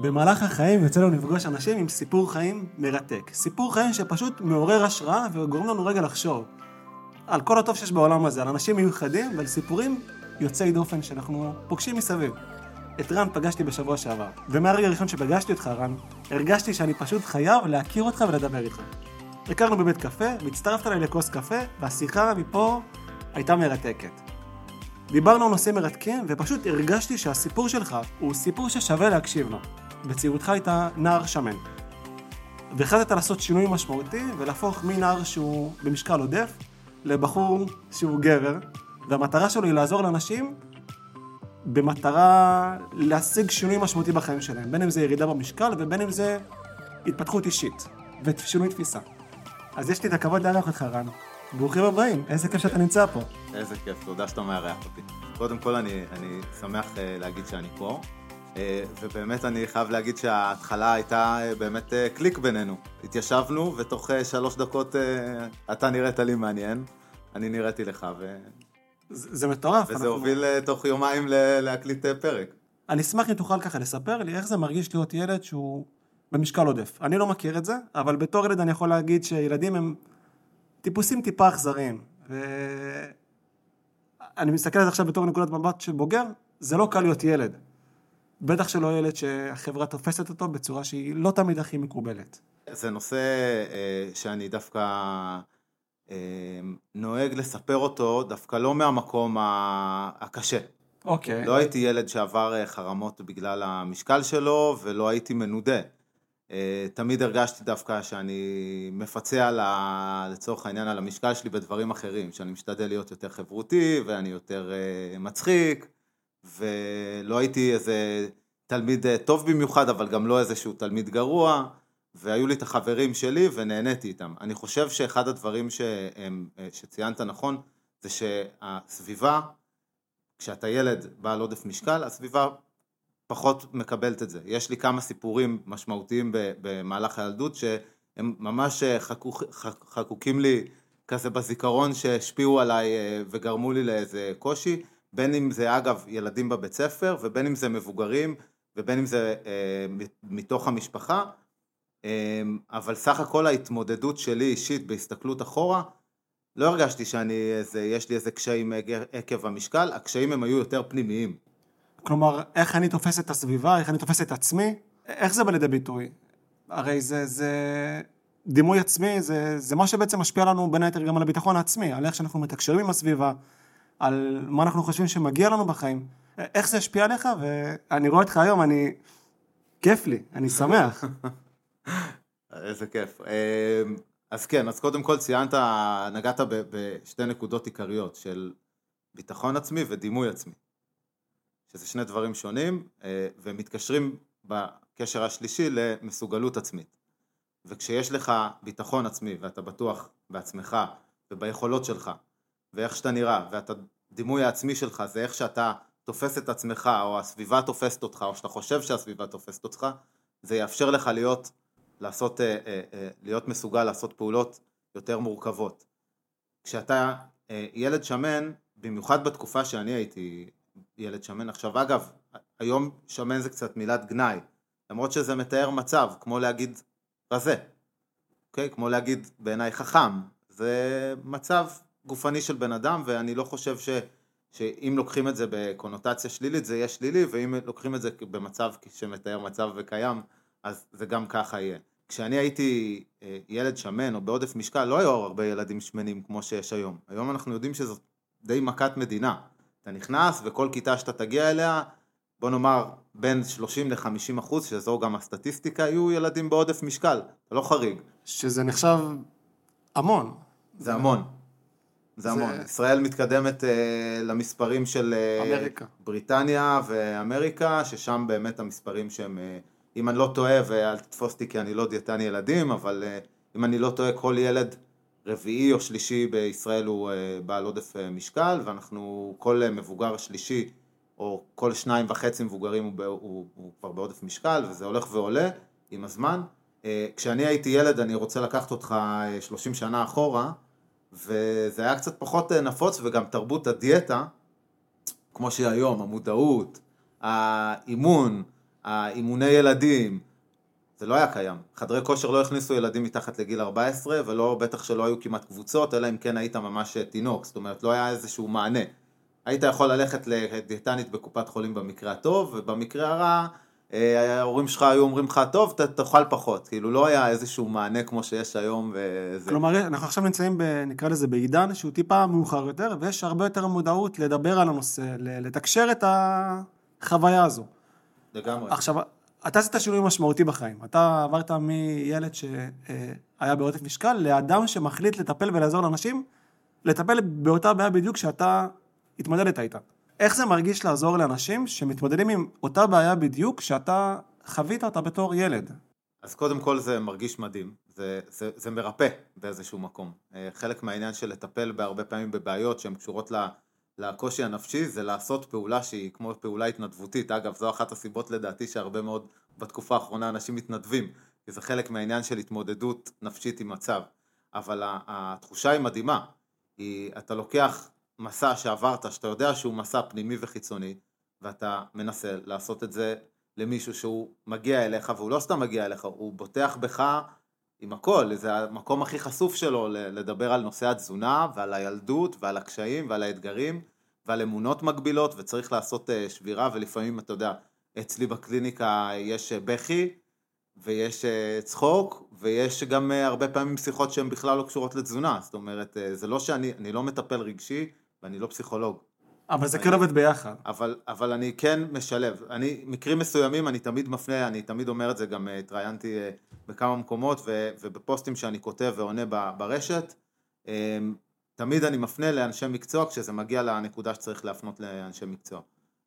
במהלך החיים יוצא לנו לפגוש אנשים עם סיפור חיים מרתק. סיפור חיים שפשוט מעורר השראה וגורם לנו רגע לחשוב על כל הטוב שיש בעולם הזה, על אנשים מיוחדים ועל סיפורים יוצאי דופן שאנחנו פוגשים מסביב. את רן פגשתי בשבוע שעבר, ומהרגע הראשון שפגשתי אותך, רן, הרגשתי שאני פשוט חייב להכיר אותך ולדבר איתך. הכרנו בבית קפה, והצטרפת אליי לכוס קפה, והשיחה מפה הייתה מרתקת. דיברנו על נושאים מרתקים, ופשוט הרגשתי שהסיפור שלך הוא סיפור ששווה להקשיב לו. בצעירותך היית נער שמן. והחלטת לעשות שינוי משמעותי ולהפוך מנער שהוא במשקל עודף לבחור שהוא גבר, והמטרה שלו היא לעזור לאנשים במטרה להשיג שינוי משמעותי בחיים שלהם, בין אם זה ירידה במשקל ובין אם זה התפתחות אישית ושינוי תפיסה. אז יש לי את הכבוד לארח אותך, רן. ברוכים הבאים, איזה כיף שאתה נמצא פה. איזה כיף, תודה שאתה מארח אותי. קודם כל אני, אני שמח uh, להגיד שאני פה, ובאמת אני חייב להגיד שההתחלה הייתה uh, באמת uh, קליק בינינו. התיישבנו, ותוך שלוש דקות אתה נראית לי מעניין, אני נראיתי לך, ו... זה, זה מטורף. וזה אנחנו... הוביל תוך יומיים ל- להקליט פרק. אני אשמח אם תוכל ככה לספר לי איך זה מרגיש להיות ילד שהוא במשקל עודף. אני לא מכיר את זה, אבל בתור ילד אני יכול להגיד שילדים הם טיפוסים טיפה אכזריים. ואני מסתכל על זה עכשיו בתור נקודת מבט של בוגר, זה לא קל להיות ילד. בטח שלא ילד שהחברה תופסת אותו בצורה שהיא לא תמיד הכי מקובלת. זה נושא אה, שאני דווקא אה, נוהג לספר אותו, דווקא לא מהמקום הקשה. אוקיי. לא הייתי ילד שעבר אה, חרמות בגלל המשקל שלו, ולא הייתי מנודה. תמיד הרגשתי דווקא שאני מפצה על ה... לצורך העניין על המשקל שלי בדברים אחרים, שאני משתדל להיות יותר חברותי ואני יותר מצחיק ולא הייתי איזה תלמיד uh, טוב במיוחד אבל גם לא איזשהו תלמיד גרוע והיו לי את החברים שלי ונהניתי איתם. אני חושב שאחד הדברים שהם, שציינת נכון זה שהסביבה, כשאתה ילד בעל עודף משקל, הסביבה פחות מקבלת את זה. יש לי כמה סיפורים משמעותיים במהלך הילדות שהם ממש אה, חקוק, חקוקים לי כזה בזיכרון שהשפיעו עליי אה, וגרמו לי לאיזה קושי, בין אם זה אגב ילדים בבית ספר ובין אם זה מבוגרים ובין אם זה אה, מתוך המשפחה, אה, אבל סך הכל ההתמודדות שלי אישית בהסתכלות אחורה, לא הרגשתי שאני איזה, יש לי איזה קשיים עקב המשקל, הקשיים הם היו יותר פנימיים. כלומר, איך אני תופס את הסביבה, איך אני תופס את עצמי, איך זה בא לידי ביטוי? הרי זה, זה דימוי עצמי, זה, זה מה שבעצם משפיע לנו בין היתר גם על הביטחון העצמי, על איך שאנחנו מתקשרים עם הסביבה, על מה אנחנו חושבים שמגיע לנו בחיים. איך זה השפיע עליך, ואני רואה אותך היום, אני... כיף לי, אני שמח. איזה כיף. אמ, אז כן, אז קודם כל ציינת, נגעת בשתי נקודות עיקריות של ביטחון עצמי ודימוי עצמי. שזה שני דברים שונים, אה, ומתקשרים בקשר השלישי למסוגלות עצמית. וכשיש לך ביטחון עצמי ואתה בטוח בעצמך וביכולות שלך ואיך שאתה נראה ואת הדימוי העצמי שלך זה איך שאתה תופס את עצמך או הסביבה תופסת אותך או שאתה חושב שהסביבה תופסת אותך זה יאפשר לך להיות, לעשות, אה, אה, להיות מסוגל לעשות פעולות יותר מורכבות. כשאתה ילד שמן, במיוחד בתקופה שאני הייתי ילד שמן. עכשיו אגב, היום שמן זה קצת מילת גנאי, למרות שזה מתאר מצב, כמו להגיד רזה, אוקיי? כמו להגיד בעיניי חכם, זה מצב גופני של בן אדם ואני לא חושב ש, שאם לוקחים את זה בקונוטציה שלילית זה יהיה שלילי ואם לוקחים את זה במצב שמתאר מצב וקיים אז זה גם ככה יהיה. כשאני הייתי אה, ילד שמן או בעודף משקל לא היו הרבה ילדים שמנים כמו שיש היום. היום אנחנו יודעים שזאת די מכת מדינה. אתה נכנס וכל כיתה שאתה תגיע אליה, בוא נאמר בין 30 ל-50 אחוז, שזו גם הסטטיסטיקה, יהיו ילדים בעודף משקל, זה לא חריג. שזה נחשב המון. זה המון. זה, זה המון. ישראל מתקדמת uh, למספרים של uh, אמריקה. בריטניה ואמריקה, ששם באמת המספרים שהם, uh, אם אני לא טועה, ואל תתפוס אותי כי אני לא דיאטן ילדים, אבל uh, אם אני לא טועה, כל ילד רביעי או שלישי בישראל הוא אה, בעל עודף אה, משקל ואנחנו, כל אה, מבוגר שלישי או כל שניים וחצי מבוגרים הוא, הוא, הוא כבר בעודף משקל וזה הולך ועולה עם הזמן. כשאני הייתי ילד אני רוצה לקחת אותך 30 שנה אחורה וזה היה קצת פחות נפוץ וגם תרבות הדיאטה כמו שהיא היום, המודעות, האימון, האימוני ילדים, זה לא היה קיים. חדרי כושר לא הכניסו ילדים מתחת לגיל 14, ולא, בטח שלא היו כמעט קבוצות, אלא אם כן היית ממש תינוק, זאת אומרת, לא היה איזשהו מענה. היית יכול ללכת לדיאטנית בקופת חולים במקרה הטוב, ובמקרה הרע, אה, ההורים שלך היו אומרים לך, טוב, ת, תאכל פחות. כאילו, לא היה איזשהו מענה כמו שיש היום, וזה... כלומר, אנחנו עכשיו נמצאים, ב, נקרא לזה, בעידן שהוא טיפה מאוחר יותר, ויש הרבה יותר מודעות לדבר על הנושא, לתקשר את החוויה הזו. לגמרי. עכשיו, אתה עשית שינוי משמעותי בחיים. אתה עברת מילד שהיה בעודף משקל לאדם שמחליט לטפל ולעזור לאנשים, לטפל באותה בעיה בדיוק שאתה התמודדת איתה. איך זה מרגיש לעזור לאנשים שמתמודדים עם אותה בעיה בדיוק שאתה חווית אותה בתור ילד? אז קודם כל זה מרגיש מדהים, זה, זה, זה מרפא באיזשהו מקום. אה, חלק מהעניין של לטפל בהרבה פעמים בבעיות שהן קשורות לקושי הנפשי זה לעשות פעולה שהיא כמו פעולה התנדבותית. אגב, זו אחת הסיבות לדעתי שהרבה מאוד בתקופה האחרונה אנשים מתנדבים, כי זה חלק מהעניין של התמודדות נפשית עם מצב. אבל התחושה היא מדהימה, היא, אתה לוקח מסע שעברת, שאתה יודע שהוא מסע פנימי וחיצוני, ואתה מנסה לעשות את זה למישהו שהוא מגיע אליך, והוא לא סתם מגיע אליך, הוא בוטח בך עם הכל, זה המקום הכי חשוף שלו לדבר על נושא התזונה ועל הילדות ועל הקשיים ועל האתגרים ועל אמונות מגבילות וצריך לעשות אה, שבירה ולפעמים אתה יודע, אצלי בקליניקה יש אה, בכי ויש אה, צחוק ויש גם הרבה פעמים שיחות שהן בכלל לא קשורות לתזונה, זאת אומרת זה לא שאני לא מטפל רגשי ואני לא פסיכולוג. אבל זה כן עובד ביחד. אבל, אבל אני כן משלב. אני, מקרים מסוימים אני תמיד מפנה, אני תמיד אומר את זה, גם התראיינתי בכמה מקומות ו, ובפוסטים שאני כותב ועונה ברשת, אמ, תמיד אני מפנה לאנשי מקצוע כשזה מגיע לנקודה שצריך להפנות לאנשי מקצוע.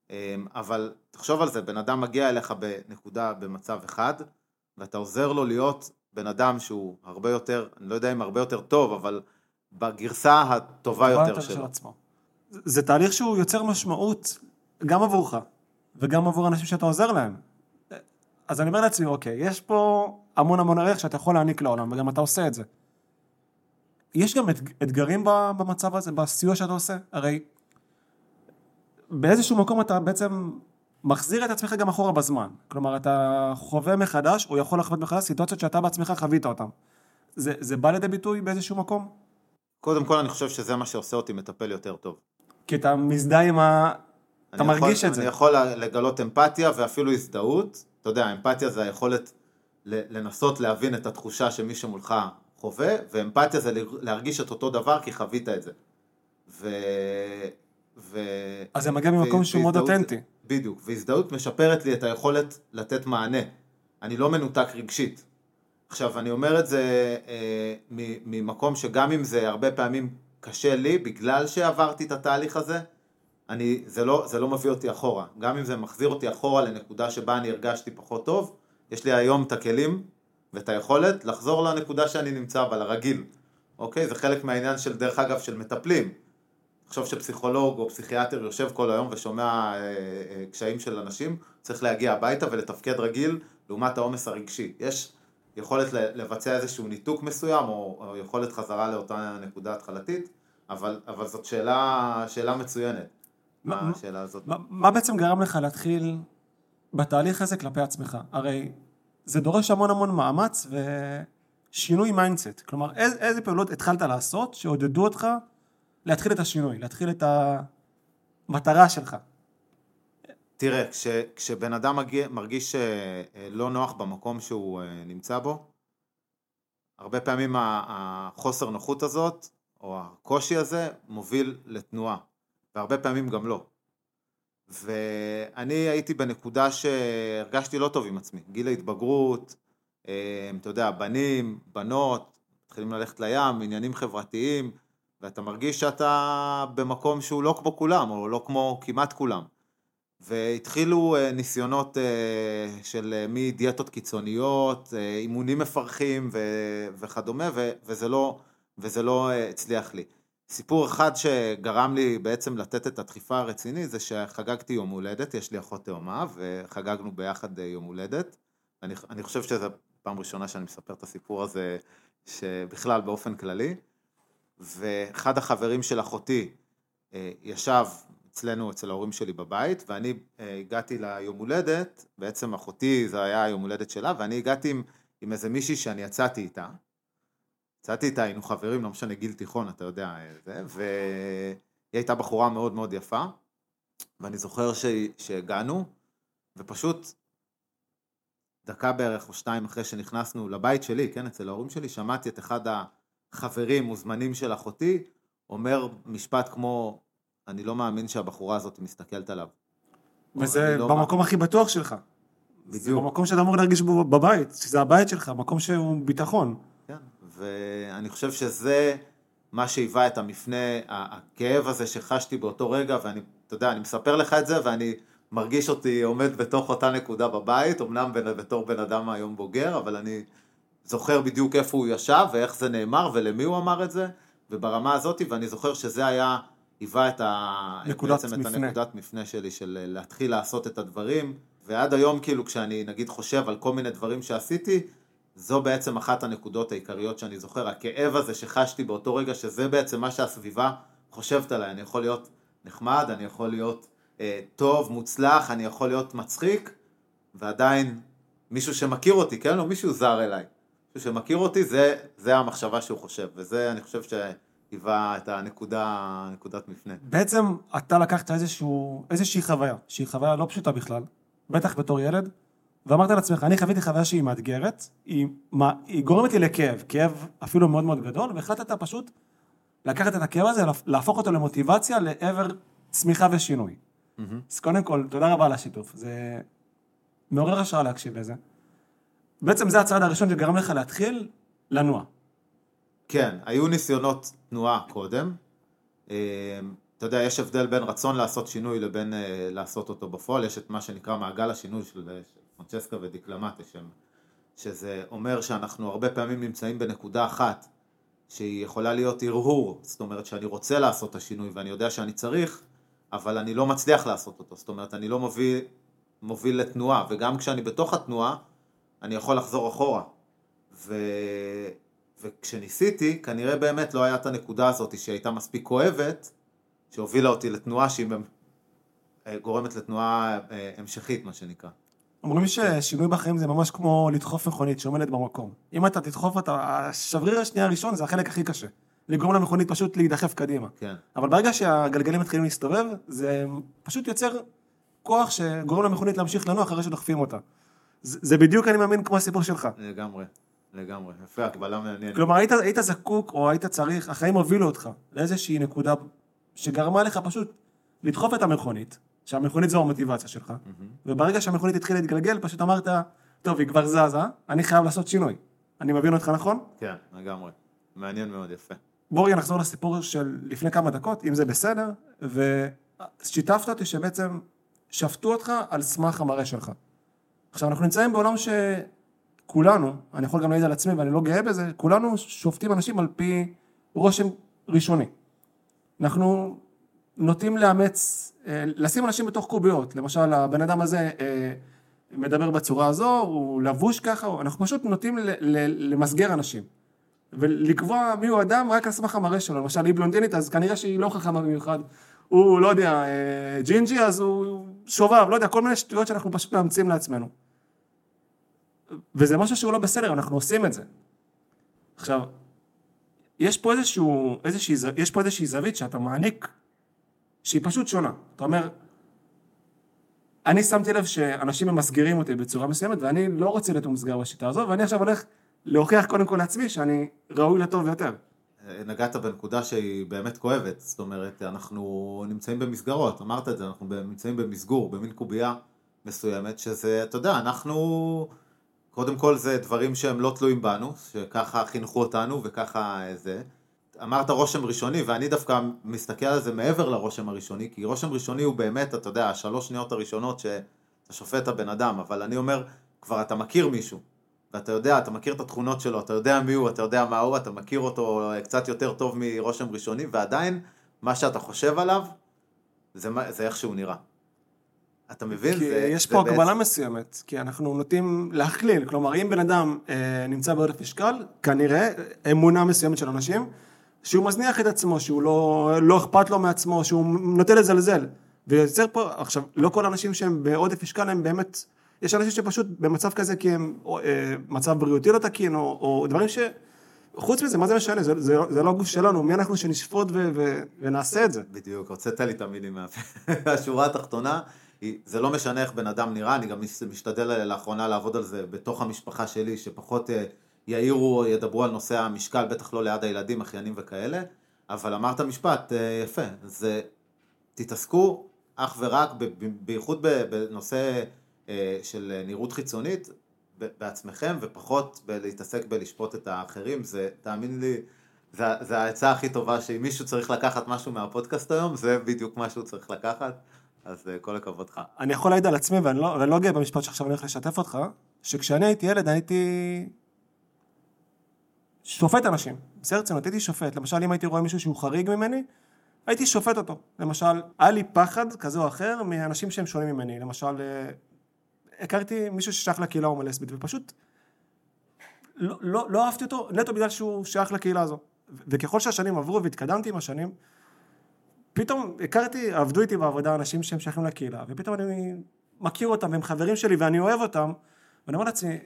אמ, אבל תחשוב על זה, בן אדם מגיע אליך בנקודה במצב אחד, ואתה עוזר לו להיות בן אדם שהוא הרבה יותר, אני לא יודע אם הרבה יותר טוב, אבל בגרסה הטובה יותר, יותר שלו. של עצמו. זה תהליך שהוא יוצר משמעות גם עבורך, וגם עבור אנשים שאתה עוזר להם. אז אני אומר לעצמי, אוקיי, יש פה המון המון ערך שאתה יכול להעניק לעולם, וגם אתה עושה את זה. יש גם אתגרים במצב הזה, בסיוע שאתה עושה? הרי באיזשהו מקום אתה בעצם מחזיר את עצמך גם אחורה בזמן. כלומר, אתה חווה מחדש, או יכול לחוות מחדש סיטואציות שאתה בעצמך חווית אותן. זה, זה בא לידי ביטוי באיזשהו מקום? קודם כל, אני חושב שזה מה שעושה אותי מטפל יותר טוב. כי אתה מזדהה עם ה... אתה מרגיש יכול, את זה. אני יכול לגלות אמפתיה ואפילו הזדהות. אתה יודע, אמפתיה זה היכולת לנסות להבין את התחושה שמי שמולך חווה, ואמפתיה זה להרגיש את אותו דבר כי חווית את זה. ו... ו... אז זה מגיע ממקום שהוא מאוד אותנטי. בדיוק, והזדהות משפרת לי את היכולת לתת מענה. אני לא מנותק רגשית. עכשיו, אני אומר את זה אה, ממקום שגם אם זה הרבה פעמים קשה לי, בגלל שעברתי את התהליך הזה, אני, זה, לא, זה לא מביא אותי אחורה. גם אם זה מחזיר אותי אחורה לנקודה שבה אני הרגשתי פחות טוב, יש לי היום את הכלים ואת היכולת לחזור לנקודה שאני נמצא בה, לרגיל. אוקיי? זה חלק מהעניין של, דרך אגב, של מטפלים. תחשוב שפסיכולוג או פסיכיאטר יושב כל היום ושומע אה, אה, קשיים של אנשים, צריך להגיע הביתה ולתפקד רגיל לעומת העומס הרגשי. יש יכולת לבצע איזשהו ניתוק מסוים או, או יכולת חזרה לאותה נקודה התחלתית, אבל, אבל זאת שאלה, שאלה מצוינת, מה, השאלה הזאת. מה, מה בעצם גרם לך להתחיל בתהליך הזה כלפי עצמך? הרי זה דורש המון המון מאמץ ושינוי mindset. כלומר, איזה, איזה פעולות התחלת לעשות שעודדו אותך להתחיל את השינוי, להתחיל את המטרה שלך? תראה, כש, כשבן אדם מגיע, מרגיש אה, אה, לא נוח במקום שהוא אה, נמצא בו, הרבה פעמים החוסר נוחות הזאת, או הקושי הזה, מוביל לתנועה, והרבה פעמים גם לא. ואני הייתי בנקודה שהרגשתי לא טוב עם עצמי, גיל ההתבגרות, אתה יודע, בנים, בנות, מתחילים ללכת לים, עניינים חברתיים, ואתה מרגיש שאתה במקום שהוא לא כמו כולם, או לא כמו כמעט כולם. והתחילו אה, ניסיונות אה, של אה, מדיאטות קיצוניות, אימונים מפרכים וכדומה, וזה לא, וזה לא הצליח לי. סיפור אחד שגרם לי בעצם לתת את הדחיפה הרצינית זה שחגגתי יום הולדת, יש לי אחות תאומה וחגגנו ביחד יום הולדת. אני, אני חושב שזו פעם ראשונה שאני מספר את הסיפור הזה שבכלל באופן כללי. ואחד החברים של אחותי ישב אצלנו, אצל ההורים שלי בבית, ואני אה, הגעתי ליום הולדת, בעצם אחותי זה היה היום הולדת שלה, ואני הגעתי עם, עם איזה מישהי שאני יצאתי איתה. יצאתי איתה, היינו חברים, לא משנה, גיל תיכון, אתה יודע, אה, זה, והיא הייתה בחורה מאוד מאוד יפה, ואני זוכר ש... שהגענו, ופשוט דקה בערך או שתיים אחרי שנכנסנו לבית שלי, כן, אצל ההורים שלי, שמעתי את אחד החברים, מוזמנים של אחותי, אומר משפט כמו, אני לא מאמין שהבחורה הזאת מסתכלת עליו. וזה לא במקום הכי בטוח שלך. זה בדיוק. במקום שאתה אמור להרגיש בו בבית, שזה הבית שלך, מקום שהוא ביטחון. כן, ואני חושב שזה מה שהיווה את המפנה, הכאב הזה שחשתי באותו רגע, ואני, אתה יודע, אני מספר לך את זה, ואני מרגיש אותי עומד בתוך אותה נקודה בבית, אמנם בתור בן אדם היום בוגר, אבל אני זוכר בדיוק איפה הוא ישב, ואיך זה נאמר, ולמי הוא אמר את זה, וברמה הזאת, ואני זוכר שזה היה, היווה את ה... נקודת בעצם מפנה. את הנקודת מפנה שלי, של להתחיל לעשות את הדברים, ועד היום, כאילו, כשאני נגיד חושב על כל מיני דברים שעשיתי, זו בעצם אחת הנקודות העיקריות שאני זוכר, הכאב הזה שחשתי באותו רגע, שזה בעצם מה שהסביבה חושבת עליי, אני יכול להיות נחמד, אני יכול להיות אה, טוב, מוצלח, אני יכול להיות מצחיק, ועדיין מישהו שמכיר אותי, כן, או מישהו זר אליי, מישהו שמכיר אותי, זה, זה המחשבה שהוא חושב, וזה אני חושב שהיווה את הנקודה, נקודת מפנה. בעצם אתה לקחת איזשהו, איזושהי חוויה, שהיא חוויה לא פשוטה בכלל, בטח בתור ילד, ואמרת לעצמך, אני חוויתי חוויה שהיא מאתגרת, היא, מה, היא גורמת לי לכאב, כאב אפילו מאוד מאוד גדול, והחלטת פשוט לקחת את הכאב הזה, להפ- להפוך אותו למוטיבציה לעבר צמיחה ושינוי. אז קודם כל, תודה רבה על השיתוף, זה מעורר השראה להקשיב לזה. בעצם זה הצעד הראשון שגרם לך להתחיל לנוע. כן, היו ניסיונות תנועה קודם. אה, אתה יודע, יש הבדל בין רצון לעשות שינוי לבין אה, לעשות אותו בפועל. יש את מה שנקרא מעגל השינוי של אה, פרנצ'סקה ודיקלמטה, שזה אומר שאנחנו הרבה פעמים נמצאים בנקודה אחת, שהיא יכולה להיות הרהור, זאת אומרת שאני רוצה לעשות את השינוי ואני יודע שאני צריך, אבל אני לא מצליח לעשות אותו. זאת אומרת, אני לא מוביל, מוביל לתנועה, וגם כשאני בתוך התנועה, אני יכול לחזור אחורה. ו... וכשניסיתי, כנראה באמת לא היה את הנקודה הזאת שהייתה מספיק כואבת, שהובילה אותי לתנועה שהיא אה, גורמת לתנועה אה, המשכית, מה שנקרא. אומרים ששינוי בחיים זה ממש כמו לדחוף מכונית שעומדת במקום. אם אתה תדחוף אותה, השבריר השנייה הראשון זה החלק הכי קשה. לגרום למכונית פשוט להידחף קדימה. כן, אבל ברגע שהגלגלים מתחילים להסתובב, זה פשוט יוצר כוח שגורם למכונית להמשיך לנוע אחרי שדוחפים אותה. זה, זה בדיוק, אני מאמין, כמו הסיפור שלך. לגמרי, לגמרי. יפה, הקבלה מעניינת. כלומר, היית, היית זקוק או היית צריך, החיים הובילו אותך לאיזושהי נקודה שגרמה לך פשוט לדחוף את המכונית, שהמכונית זו המוטיבציה שלך, וברגע שהמכונית התחילה להתגלגל, פשוט אמרת, טוב, היא כבר זזה, אני חייב לעשות שינוי. אני מבין אותך נכון? כן, לגמרי. מעניין מאוד, יפה. רגע נחזור לסיפור של לפני כמה דקות, אם זה בסדר, ושיתפת אותי שבעצם שפטו אותך על סמך המראה שלך. עכשיו, אנחנו נמצאים בעולם שכולנו, אני יכול גם להעיד על עצמי ואני לא גאה בזה, כולנו שופטים אנשים על פי רושם ראשוני. אנחנו נוטים לאמץ, אה, לשים אנשים בתוך קוביות, למשל הבן אדם הזה אה, מדבר בצורה הזו, הוא לבוש ככה, הוא- אנחנו פשוט נוטים למסגר אנשים. ולקבוע מיהו אדם רק על סמך המראה שלו, למשל היא בלונדינית אז כנראה שהיא לא חכמה במיוחד, הוא לא יודע, אה, ג'ינג'י אז הוא שובב, לא יודע, כל מיני שטויות שאנחנו פשוט מאמצים לעצמנו. וזה משהו שהוא לא בסדר, אנחנו עושים את זה. עכשיו, יש פה איזשהו, איזושהי, יש פה איזושהי זווית שאתה מעניק, שהיא פשוט שונה. אתה אומר, אני שמתי לב שאנשים ממסגרים אותי בצורה מסוימת, ואני לא רוצה להיות ממוסגר בשיטה הזו, ואני עכשיו הולך להוכיח קודם כל לעצמי שאני ראוי לטוב יותר. נגעת בנקודה שהיא באמת כואבת, זאת אומרת, אנחנו נמצאים במסגרות, אמרת את זה, אנחנו נמצאים במסגור, במין קובייה מסוימת, שזה, אתה יודע, אנחנו, קודם כל זה דברים שהם לא תלויים בנו, שככה חינכו אותנו וככה זה. אמרת רושם ראשוני, ואני דווקא מסתכל על זה מעבר לרושם הראשוני, כי רושם ראשוני הוא באמת, אתה יודע, השלוש שניות הראשונות שאתה שופט הבן אדם, אבל אני אומר, כבר אתה מכיר מישהו, ואתה יודע, אתה מכיר את התכונות שלו, אתה יודע מי הוא, אתה יודע מה הוא, אתה מכיר אותו קצת יותר טוב מרושם ראשוני, ועדיין, מה שאתה חושב עליו, זה, זה איך שהוא נראה. אתה מבין? כי זה, יש זה פה בעצם- הגבלה מסוימת, כי אנחנו נוטים להכליל, כלומר אם בן אדם אה, נמצא בעודף משקל, כנראה אמונה מסוימת של אנשים, שהוא מזניח את עצמו, שהוא לא, לא אכפת לו מעצמו, שהוא נוטה לזלזל. ויוצר פה, עכשיו, לא כל האנשים שהם בעודף משקל הם באמת, יש אנשים שפשוט במצב כזה כי הם, או, אה, מצב בריאותי לא תקין, או, או דברים ש... חוץ מזה, מה זה משנה? זה, זה, זה לא הגוף שלנו, מי אנחנו שנשפוט ו, ו, ונעשה את זה? בדיוק, הוצאת לי את המילים מהפה. השורה התחתונה, זה לא משנה איך בן אדם נראה, אני גם משתדל לאחרונה לעבוד על זה בתוך המשפחה שלי, שפחות אה, יעירו, ידברו על נושא המשקל, בטח לא ליד הילדים, אחיינים וכאלה, אבל אמרת משפט אה, יפה, זה תתעסקו אך ורק, בייחוד בנושא אה, של נראות חיצונית, בעצמכם ופחות בלהתעסק בלשפוט את האחרים, זה, תאמין לי, זה, זה העצה הכי טובה שאם מישהו צריך לקחת משהו מהפודקאסט היום, זה בדיוק מה שהוא צריך לקחת, אז אה, כל הכבוד לך. אני יכול להעיד על עצמי, ואני לא, ואני לא גאה במשפט שעכשיו אני הולך לשתף אותך, שכשאני הייתי ילד הייתי שופט אנשים, בסדר רצינות, הייתי שופט, למשל אם הייתי רואה מישהו שהוא חריג ממני, הייתי שופט אותו, למשל, היה לי פחד כזה או אחר מאנשים שהם שונים ממני, למשל אה, הכרתי מישהו ששייך לקהילה הומלסבית, ופשוט לא, לא, לא אהבתי אותו נטו בגלל שהוא שייך לקהילה הזו. וככל שהשנים עברו והתקדמתי עם השנים, פתאום הכרתי, עבדו איתי בעבודה אנשים שהם שייכים לקהילה, ופתאום אני מכיר אותם, והם חברים שלי ואני אוהב אותם, ואני אומר לעצמי,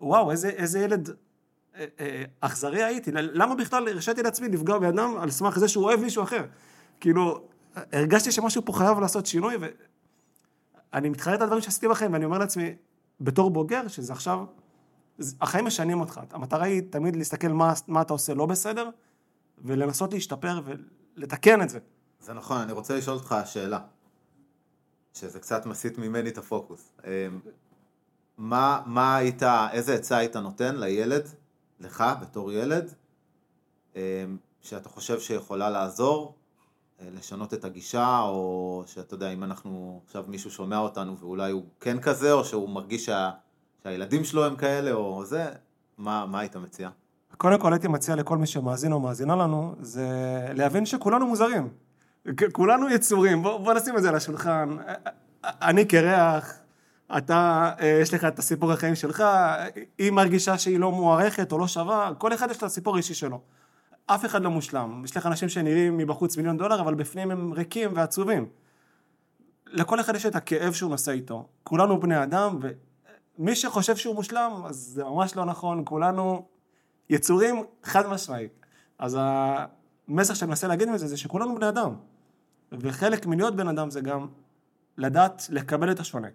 וואו, איזה, איזה ילד אה, אה, אכזרי הייתי, למה בכלל הרשיתי לעצמי לפגוע באדם על סמך זה שהוא אוהב מישהו אחר? כאילו, הרגשתי שמשהו פה חייב לעשות שינוי, אני מתחרט על דברים שעשיתי בחיים, ואני אומר לעצמי, בתור בוגר, שזה עכשיו, החיים משנים אותך. המטרה היא תמיד להסתכל מה, מה אתה עושה לא בסדר, ולנסות להשתפר ולתקן את זה. זה נכון, אני רוצה לשאול אותך שאלה, שזה קצת מסיט ממני את הפוקוס. אמ, מה, מה היית, איזה עצה היית נותן לילד, לך בתור ילד, אמ, שאתה חושב שיכולה לעזור אה, לשנות את הגישה, או שאתה יודע, אם אנחנו, עכשיו מישהו שומע אותנו ואולי הוא כן כזה, או שהוא מרגיש שה, שהילדים שלו הם כאלה, או זה, מה, מה היית מציע? קודם כל הייתי מציע לכל מי שמאזין או מאזינה לנו, זה להבין שכולנו מוזרים. כולנו יצורים, בוא, בוא נשים את זה על השולחן. אני קרח, אתה, אה, יש לך את הסיפור החיים שלך, היא מרגישה שהיא לא מוערכת או לא שווה, כל אחד יש לו סיפור אישי שלו. אף אחד לא מושלם. יש לך אנשים שנראים מבחוץ מיליון דולר, אבל בפנים הם ריקים ועצובים. לכל אחד יש את הכאב שהוא נושא איתו. כולנו בני אדם, ומי שחושב שהוא מושלם, אז זה ממש לא נכון. כולנו יצורים חד משמעית. אז המסר שאני מנסה להגיד מזה, זה שכולנו בני אדם. וחלק מלהיות בן אדם זה גם לדעת לקבל את השונה.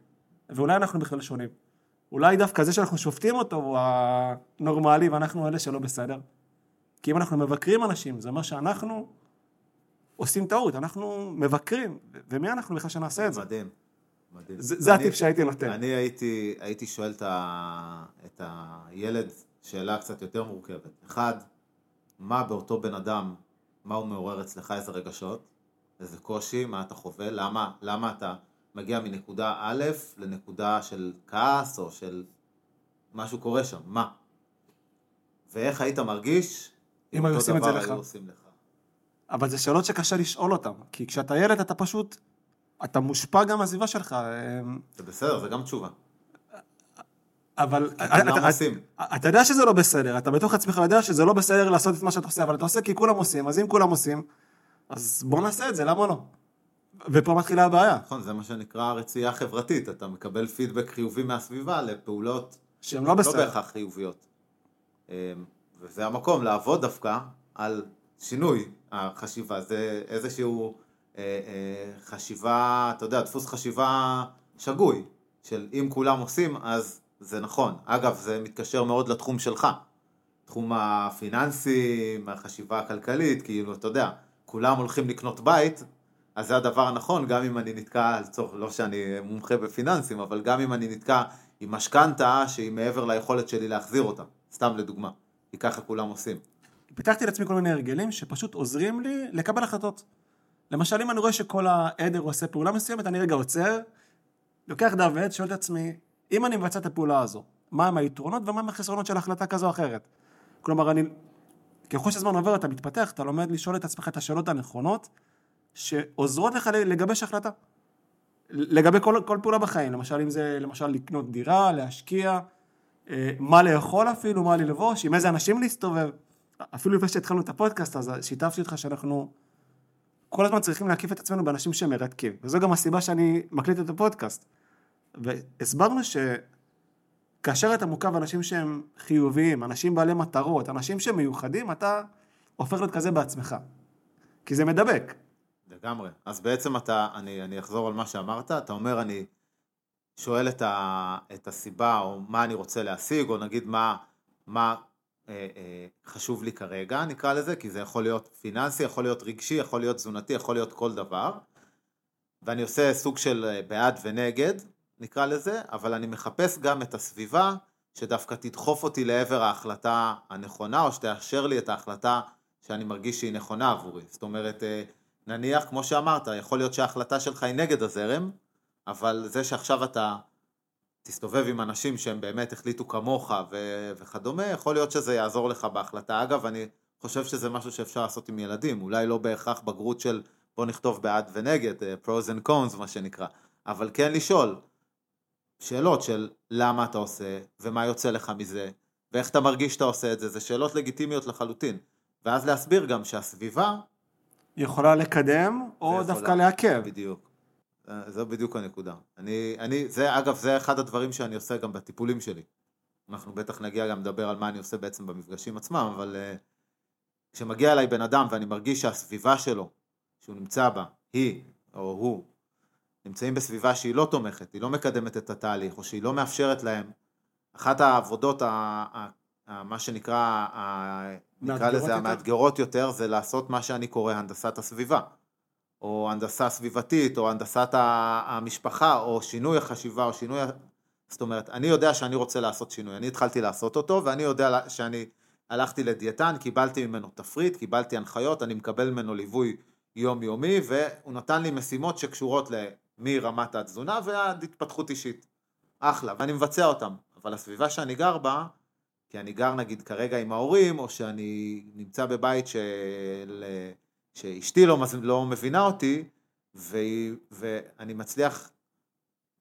ואולי אנחנו בכלל שונים. אולי דווקא זה שאנחנו שופטים אותו הוא הנורמלי ואנחנו אלה שלא בסדר. כי אם אנחנו מבקרים אנשים, זה אומר שאנחנו עושים טעות, אנחנו מבקרים, ומי אנחנו בכלל שנעשה את זה? מדהים, מדהים. זה, זה הטיפ שהייתי נותן. אני הייתי, הייתי שואל את, ה, את הילד שאלה קצת יותר מורכבת. אחד, מה באותו בן אדם, מה הוא מעורר אצלך, איזה רגשות, איזה קושי, מה אתה חווה, למה, למה אתה מגיע מנקודה א' לנקודה של כעס או של משהו קורה שם, מה? ואיך היית מרגיש אם היו עושים את זה לך. אבל זה שאלות שקשה לשאול אותן, כי כשאתה ילד אתה פשוט, אתה מושפע גם מהסביבה שלך. אמ, זה בסדר, זה גם תשובה. אבל אתה יודע שזה לא בסדר, אתה בתוך עצמך יודע שזה לא בסדר לעשות את מה שאתה עושה, אבל אתה עושה כי כולם עושים, אז אם כולם עושים, אז בוא נעשה את זה, למה לא? ופה מתחילה הבעיה. נכון, זה מה שנקרא רצייה חברתית, אתה מקבל פידבק חיובי מהסביבה לפעולות שהן לא, לא בהכרח חיוביות. אמ, וזה המקום לעבוד דווקא על שינוי החשיבה, זה איזשהו אה, אה, חשיבה, אתה יודע, דפוס חשיבה שגוי, של אם כולם עושים אז זה נכון. אגב, זה מתקשר מאוד לתחום שלך, תחום הפיננסים, החשיבה הכלכלית, כאילו, אתה יודע, כולם הולכים לקנות בית, אז זה הדבר הנכון, גם אם אני נתקע, לצורך, לא שאני מומחה בפיננסים, אבל גם אם אני נתקע עם משכנתה שהיא מעבר ליכולת שלי להחזיר אותה, סתם לדוגמה. כי ככה כולם עושים. פיתחתי לעצמי כל מיני הרגלים שפשוט עוזרים לי לקבל החלטות. למשל, אם אני רואה שכל העדר עושה פעולה מסוימת, אני רגע עוצר, לוקח דף ועד, שואל את עצמי, אם אני מבצע את הפעולה הזו, מהם היתרונות ומהם החסרונות של החלטה כזו או אחרת? כלומר, אני, ככל שהזמן עובר אתה מתפתח, אתה לומד לשאול את עצמך את השאלות הנכונות, שעוזרות לך לגבש החלטה. לגבי כל, כל פעולה בחיים, למשל אם זה למשל לקנות דירה, להשקיע, אה, מה לאכול אפילו, מה ללבוש, עם איזה אנשים להסתובב. אפילו לפני שהתחלנו את הפודקאסט, אז שיתפתי אותך שאנחנו כל הזמן צריכים להקיף את עצמנו באנשים שמרתקים. וזו גם הסיבה שאני מקליט את הפודקאסט. והסברנו שכאשר אתה מוקף אנשים שהם חיוביים, אנשים בעלי מטרות, אנשים שמיוחדים, אתה הופך להיות כזה בעצמך. כי זה מדבק. לגמרי. אז בעצם אתה, אני, אני אחזור על מה שאמרת, אתה אומר אני שואל את, ה, את הסיבה או מה אני רוצה להשיג, או נגיד מה, מה אה, אה, חשוב לי כרגע, נקרא לזה, כי זה יכול להיות פיננסי, יכול להיות רגשי, יכול להיות תזונתי, יכול להיות כל דבר. ואני עושה סוג של אה, בעד ונגד, נקרא לזה, אבל אני מחפש גם את הסביבה שדווקא תדחוף אותי לעבר ההחלטה הנכונה, או שתאשר לי את ההחלטה שאני מרגיש שהיא נכונה עבורי. זאת אומרת, אה, נניח, כמו שאמרת, יכול להיות שההחלטה שלך היא נגד הזרם, אבל זה שעכשיו אתה תסתובב עם אנשים שהם באמת החליטו כמוך ו- וכדומה, יכול להיות שזה יעזור לך בהחלטה. אגב, אני חושב שזה משהו שאפשר לעשות עם ילדים, אולי לא בהכרח בגרות של בוא נכתוב בעד ונגד, אה, pros and cons מה שנקרא, אבל כן לשאול שאלות של למה אתה עושה, ומה יוצא לך מזה, ואיך אתה מרגיש שאתה עושה את זה, זה שאלות לגיטימיות לחלוטין. ואז להסביר גם שהסביבה... יכולה לקדם, או יכולה, דווקא לעכב. בדיוק. אה, זו בדיוק הנקודה. אני, אני, זה אגב, זה אחד הדברים שאני עושה גם בטיפולים שלי. אנחנו בטח נגיע גם לדבר על מה אני עושה בעצם במפגשים עצמם, אבל uh, כשמגיע אליי בן אדם ואני מרגיש שהסביבה שלו, שהוא נמצא בה, היא או הוא, נמצאים בסביבה שהיא לא תומכת, היא לא מקדמת את התהליך, או שהיא לא מאפשרת להם, אחת העבודות, ה, ה, ה, מה שנקרא, ה, נקרא לזה? המאתגרות יותר, זה לעשות מה שאני קורא הנדסת הסביבה. או הנדסה סביבתית, או הנדסת המשפחה, או שינוי החשיבה, או שינוי... זאת אומרת, אני יודע שאני רוצה לעשות שינוי, אני התחלתי לעשות אותו, ואני יודע שאני הלכתי לדיאטן, קיבלתי ממנו תפריט, קיבלתי הנחיות, אני מקבל ממנו ליווי יומיומי, והוא נתן לי משימות שקשורות מרמת התזונה ועד התפתחות אישית. אחלה, ואני מבצע אותם. אבל הסביבה שאני גר בה, כי אני גר נגיד כרגע עם ההורים, או שאני נמצא בבית של... שאשתי לא, לא מבינה אותי, והיא, ואני מצליח,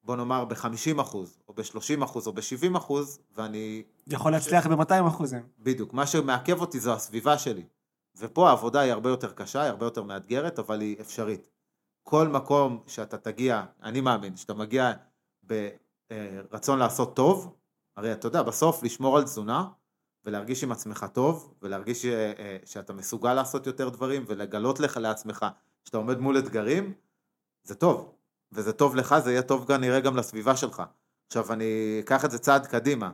בוא נאמר, ב-50 אחוז, או ב-30 אחוז, או ב-70 אחוז, ואני... יכול להצליח ב-200 אחוזים. בדיוק. מה שמעכב אותי זו הסביבה שלי. ופה העבודה היא הרבה יותר קשה, היא הרבה יותר מאתגרת, אבל היא אפשרית. כל מקום שאתה תגיע, אני מאמין, שאתה מגיע ברצון לעשות טוב, הרי אתה יודע, בסוף לשמור על תזונה, ולהרגיש עם עצמך טוב, ולהרגיש ש, אה, אה, שאתה מסוגל לעשות יותר דברים, ולגלות לך לעצמך שאתה עומד מול אתגרים, זה טוב. וזה טוב לך, זה יהיה טוב כנראה גם לסביבה שלך. עכשיו אני אקח את זה צעד קדימה.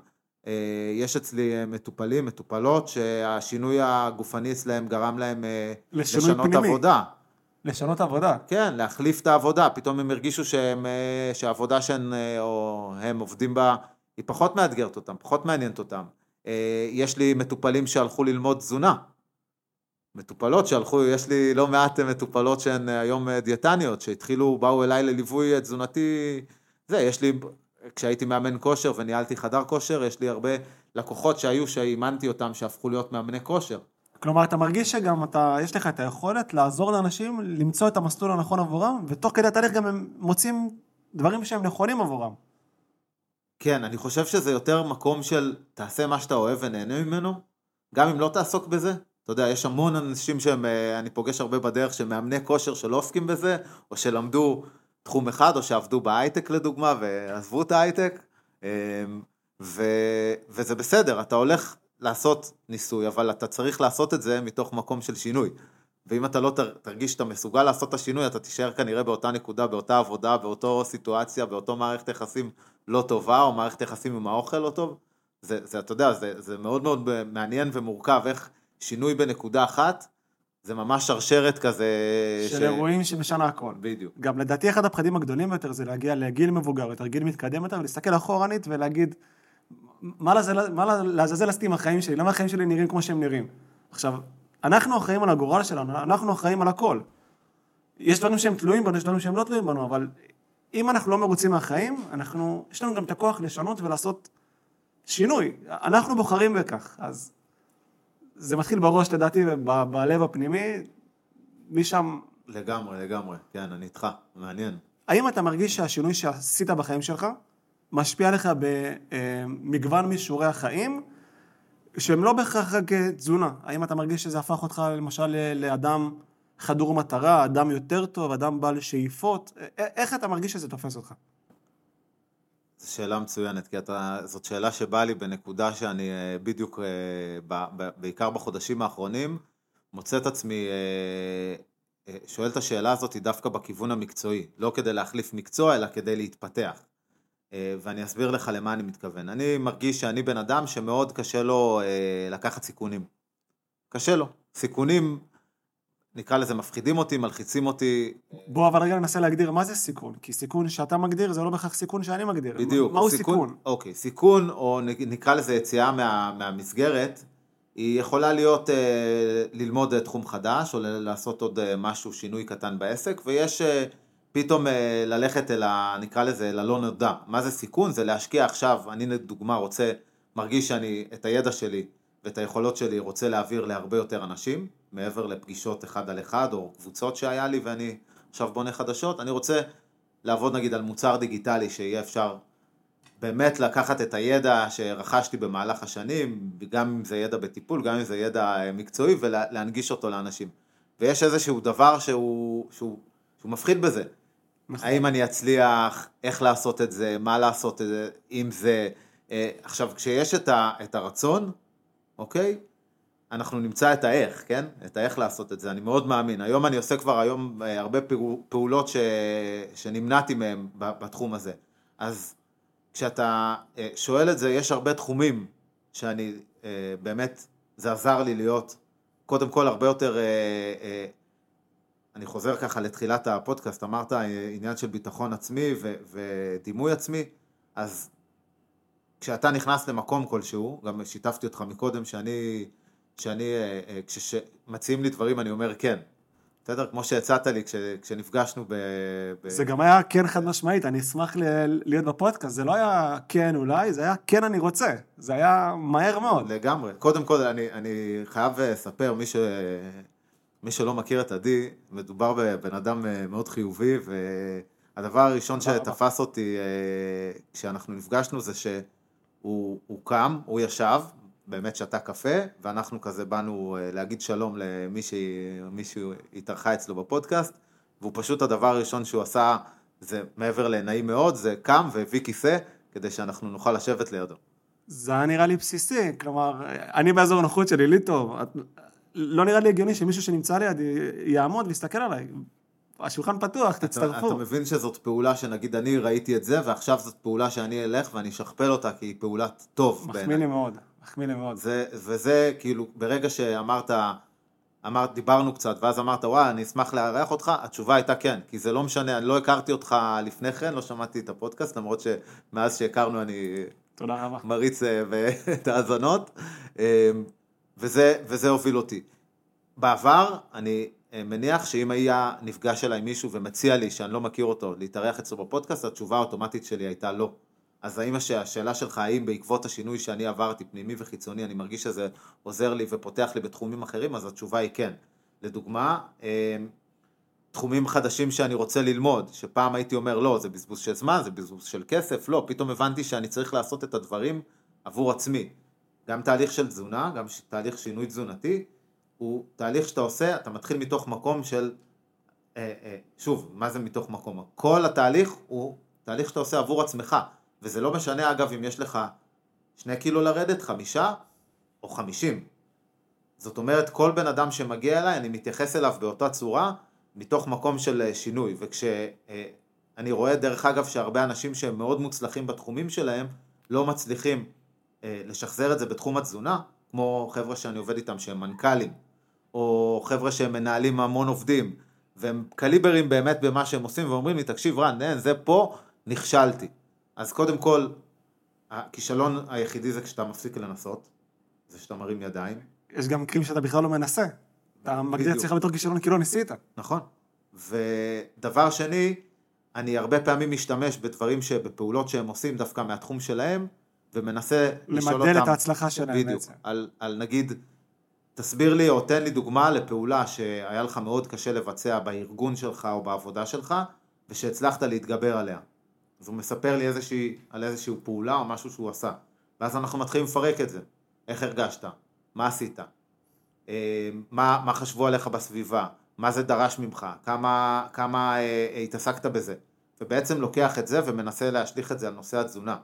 אה, יש אצלי מטופלים, מטופלות, שהשינוי הגופני אצלהם גרם להם לשנות פנימי. עבודה. לשנות עבודה. כן, להחליף את העבודה, פתאום הם הרגישו שהם, שהעבודה שהם או הם עובדים בה, היא פחות מאתגרת אותם, פחות מעניינת אותם. אה, יש לי מטופלים שהלכו ללמוד תזונה. מטופלות שהלכו, יש לי לא מעט מטופלות שהן היום דיאטניות, שהתחילו, באו אליי לליווי תזונתי, זה, יש לי, כשהייתי מאמן כושר וניהלתי חדר כושר, יש לי הרבה לקוחות שהיו, שאימנתי אותם, שהפכו להיות מאמני כושר. כלומר, אתה מרגיש שגם אתה, יש לך את היכולת לעזור לאנשים למצוא את המסלול הנכון עבורם, ותוך כדי התהליך גם הם מוצאים דברים שהם נכונים עבורם. כן, אני חושב שזה יותר מקום של תעשה מה שאתה אוהב ונהנה ממנו, גם אם לא תעסוק בזה. אתה יודע, יש המון אנשים שהם, אה, פוגש הרבה בדרך, שהם מאמני כושר שלא עוסקים בזה, או שלמדו תחום אחד, או שעבדו בהייטק לדוגמה, ועזבו את ההייטק, אמ, ו, וזה בסדר, אתה הולך לעשות ניסוי, אבל אתה צריך לעשות את זה מתוך מקום של שינוי. ואם אתה לא תרגיש שאתה מסוגל לעשות את השינוי, אתה תישאר כנראה באותה נקודה, באותה עבודה, באותו סיטואציה, באותו מערכת יחסים לא טובה, או מערכת יחסים עם האוכל לא טוב. זה, זה אתה יודע, זה, זה מאוד מאוד מעניין ומורכב, איך שינוי בנקודה אחת, זה ממש שרשרת כזה... של ש... אירועים שמשנה הכל. בדיוק. גם לדעתי אחד הפחדים הגדולים ביותר זה להגיע לגיל מבוגר יותר, גיל מתקדם יותר, ולהסתכל אחורנית ולהגיד, מה לעזאזל עשיתי עם החיים שלי, למה החיים שלי נראים כמו שהם נראים. עכשיו, אנחנו אחראים על הגורל שלנו, אנחנו אחראים על הכל. יש דברים שהם תלויים בנו, יש דברים שהם לא תלויים בנו, אבל אם אנחנו לא מרוצים מהחיים, אנחנו, יש לנו גם את הכוח לשנות ולעשות שינוי. אנחנו בוחרים בכך, אז זה מתחיל בראש לדעתי, ב- בלב הפנימי, משם... לגמרי, לגמרי, כן, אני איתך, מעניין. האם אתה מרגיש שהשינוי שעשית בחיים שלך משפיע עליך במגוון מישורי החיים, שהם לא בהכרח רק אה, תזונה. האם אתה מרגיש שזה הפך אותך למשל ל- לאדם חדור מטרה, אדם יותר טוב, אדם בעל שאיפות? איך אתה מרגיש שזה תופס אותך? זו שאלה מצוינת, כי אתה, זאת שאלה שבאה לי בנקודה שאני אה, בדיוק, אה, בעיקר בחודשים האחרונים, מוצא את עצמי אה, אה, שואל את השאלה הזאת דווקא בכיוון המקצועי, לא כדי להחליף מקצוע, אלא כדי להתפתח. אה, ואני אסביר לך למה אני מתכוון. אני מרגיש שאני בן אדם שמאוד קשה לו אה, לקחת סיכונים. קשה לו. סיכונים, נקרא לזה, מפחידים אותי, מלחיצים אותי. בוא אבל רגע ננסה להגדיר מה זה סיכון, כי סיכון שאתה מגדיר זה לא בהכרח סיכון שאני מגדיר. בדיוק. מהו סיכון? אוקיי, סיכון, או נקרא לזה יציאה מה, מהמסגרת, היא יכולה להיות אה, ללמוד אה, תחום חדש, או לעשות עוד אה, משהו, שינוי קטן בעסק, ויש אה, פתאום אה, ללכת אל ה... נקרא לזה, אל הלא נודע. מה זה סיכון? זה להשקיע עכשיו, אני לדוגמה רוצה, מרגיש שאני את הידע שלי ואת היכולות שלי רוצה להעביר להרבה יותר אנשים, מעבר לפגישות אחד על אחד, או קבוצות שהיה לי ואני עכשיו בונה חדשות, אני רוצה לעבוד נגיד על מוצר דיגיטלי שיהיה אפשר באמת לקחת את הידע שרכשתי במהלך השנים, גם אם זה ידע בטיפול, גם אם זה ידע אה, מקצועי, ולהנגיש אותו לאנשים. ויש איזשהו דבר שהוא, שהוא, שהוא מפחיד בזה. נכון. האם אני אצליח, איך לעשות את זה, מה לעשות את זה, אם זה... אה, עכשיו, כשיש את, ה, את הרצון, אוקיי? אנחנו נמצא את האיך, כן? את האיך לעשות את זה, אני מאוד מאמין. היום אני עושה כבר היום אה, הרבה פעו- פעולות ש... שנמנעתי מהן בתחום הזה. אז כשאתה אה, שואל את זה, יש הרבה תחומים שאני אה, באמת, זה עזר לי להיות, קודם כל הרבה יותר, אה, אה, אני חוזר ככה לתחילת הפודקאסט, אמרת אה, עניין של ביטחון עצמי ו- ודימוי עצמי, אז כשאתה נכנס למקום כלשהו, גם שיתפתי אותך מקודם שאני, שאני אה, אה, כשמציעים לי דברים אני אומר כן. בסדר? כמו שהצעת לי כש, כשנפגשנו ב... ב... זה גם היה כן חד משמעית, אני אשמח ל- להיות בפודקאסט, זה לא היה כן אולי, זה היה כן אני רוצה, זה היה מהר מאוד. לגמרי. קודם כל, אני, אני חייב לספר, מי, ש... מי שלא מכיר את עדי, מדובר בבן אדם אה, מאוד חיובי, והדבר הראשון. שתפס אותי אה, כשאנחנו נפגשנו זה שהוא הוא קם, הוא ישב, באמת שתה קפה, ואנחנו כזה באנו אה, להגיד שלום למי שהתארחה אצלו בפודקאסט, והוא פשוט הדבר הראשון שהוא עשה, זה מעבר לנעים מאוד, זה קם והביא כיסא, כדי שאנחנו נוכל לשבת לידו. זה היה נראה לי בסיסי, כלומר, אני באזור הנוחות שלי, לי טוב. לא נראה לי הגיוני שמישהו שנמצא לידי יעמוד ויסתכל עליי. השולחן פתוח, תצטרפו. אתה מבין שזאת פעולה שנגיד אני ראיתי את זה, ועכשיו זאת פעולה שאני אלך ואני אשכפל אותה כי היא פעולת טוב מחמיא לי בעיניי. מאוד, מחמיא לי מאוד. זה, וזה כאילו, ברגע שאמרת, אמרת, דיברנו קצת, ואז אמרת, וואי, אני אשמח לארח אותך, התשובה הייתה כן, כי זה לא משנה, אני לא הכרתי אותך לפני כן, לא שמעתי את הפודקאסט, למרות שמאז שהכרנו אני תודה רבה. מריץ אה, את ההאזנות, אה, וזה, וזה הוביל אותי. בעבר, אני אה, מניח שאם היה נפגש אליי מישהו ומציע לי שאני לא מכיר אותו להתארח אצלו בפודקאסט, התשובה האוטומטית שלי הייתה לא. אז האם הש- השאלה שלך, האם בעקבות השינוי שאני עברתי, פנימי וחיצוני, אני מרגיש שזה עוזר לי ופותח לי בתחומים אחרים, אז התשובה היא כן. לדוגמה, אה, תחומים חדשים שאני רוצה ללמוד, שפעם הייתי אומר לא, זה בזבוז של זמן, זה בזבוז של כסף, לא, פתאום הבנתי שאני צריך לעשות את הדברים עבור עצמי. גם תהליך של תזונה, גם תהליך שינוי תזונתי, הוא תהליך שאתה עושה, אתה מתחיל מתוך מקום של, אה, אה, שוב, מה זה מתוך מקום? כל התהליך הוא תהליך שאתה עושה עבור עצמך, וזה לא משנה אגב אם יש לך שני קילו לרדת, חמישה או חמישים. זאת אומרת, כל בן אדם שמגיע אליי, אני מתייחס אליו באותה צורה, מתוך מקום של אה, שינוי. וכשאני רואה, דרך אגב, שהרבה אנשים שהם מאוד מוצלחים בתחומים שלהם, לא מצליחים אה, לשחזר את זה בתחום התזונה, כמו חבר'ה שאני עובד איתם שהם מנכ"לים, או חבר'ה שהם מנהלים המון עובדים, והם קליברים באמת במה שהם עושים, ואומרים לי, תקשיב רן, אין, זה פה, נכשלתי. אז קודם כל, הכישלון היחידי זה כשאתה מפסיק לנסות, זה שאתה מרים ידיים, יש גם מקרים שאתה בכלל לא מנסה. אתה מגדיר את. עצמך בתור כישלון כי לא ניסית. נכון. ודבר שני, אני הרבה פעמים משתמש בדברים שבפעולות שהם עושים דווקא מהתחום שלהם, ומנסה לשאול אותם... למדל את ההצלחה שלהם בדיוק. בעצם. על, על נגיד, תסביר לי או תן לי דוגמה לפעולה שהיה לך מאוד קשה לבצע בארגון שלך או בעבודה שלך, ושהצלחת להתגבר עליה. אז הוא מספר לי איזושהי, על איזושהי פעולה או משהו שהוא עשה. ואז אנחנו מתחילים לפרק את זה. איך הרגשת, מה עשית, אה, מה, מה חשבו עליך בסביבה, מה זה דרש ממך, כמה, כמה אה, אה, התעסקת בזה, ובעצם לוקח את זה ומנסה להשליך את זה על נושא התזונה.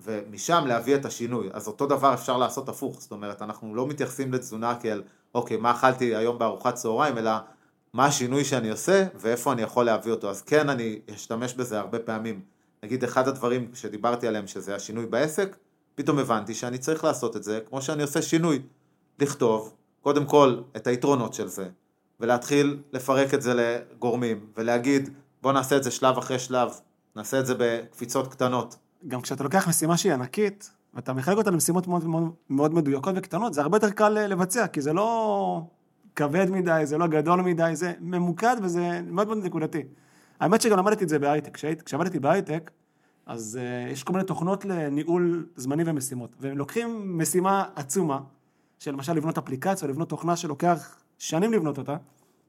ומשם להביא את השינוי. אז אותו דבר אפשר לעשות הפוך, זאת אומרת, אנחנו לא מתייחסים לתזונה כאל, אוקיי, מה אכלתי היום בארוחת צהריים, אלא מה השינוי שאני עושה ואיפה אני יכול להביא אותו. אז כן, אני אשתמש בזה הרבה פעמים. נגיד, אחד הדברים שדיברתי עליהם, שזה השינוי בעסק, פתאום הבנתי שאני צריך לעשות את זה כמו שאני עושה שינוי. לכתוב, קודם כל, את היתרונות של זה, ולהתחיל לפרק את זה לגורמים, ולהגיד, בוא נעשה את זה שלב אחרי שלב, נעשה את זה בקפיצות קטנות. גם כשאתה לוקח משימה שהיא ענקית, ואתה מחלק אותה למשימות מאוד, מאוד, מאוד מדויקות וקטנות, זה הרבה יותר קל לבצע, כי זה לא כבד מדי, זה לא גדול מדי, זה ממוקד וזה מאוד מאוד נקודתי. האמת שגם למדתי את זה בהייטק. כשעבדתי בהייטק, אז uh, יש כל מיני תוכנות לניהול זמני ומשימות, והם לוקחים משימה עצומה, של למשל לבנות אפליקציה, לבנות תוכנה שלוקח שנים לבנות אותה,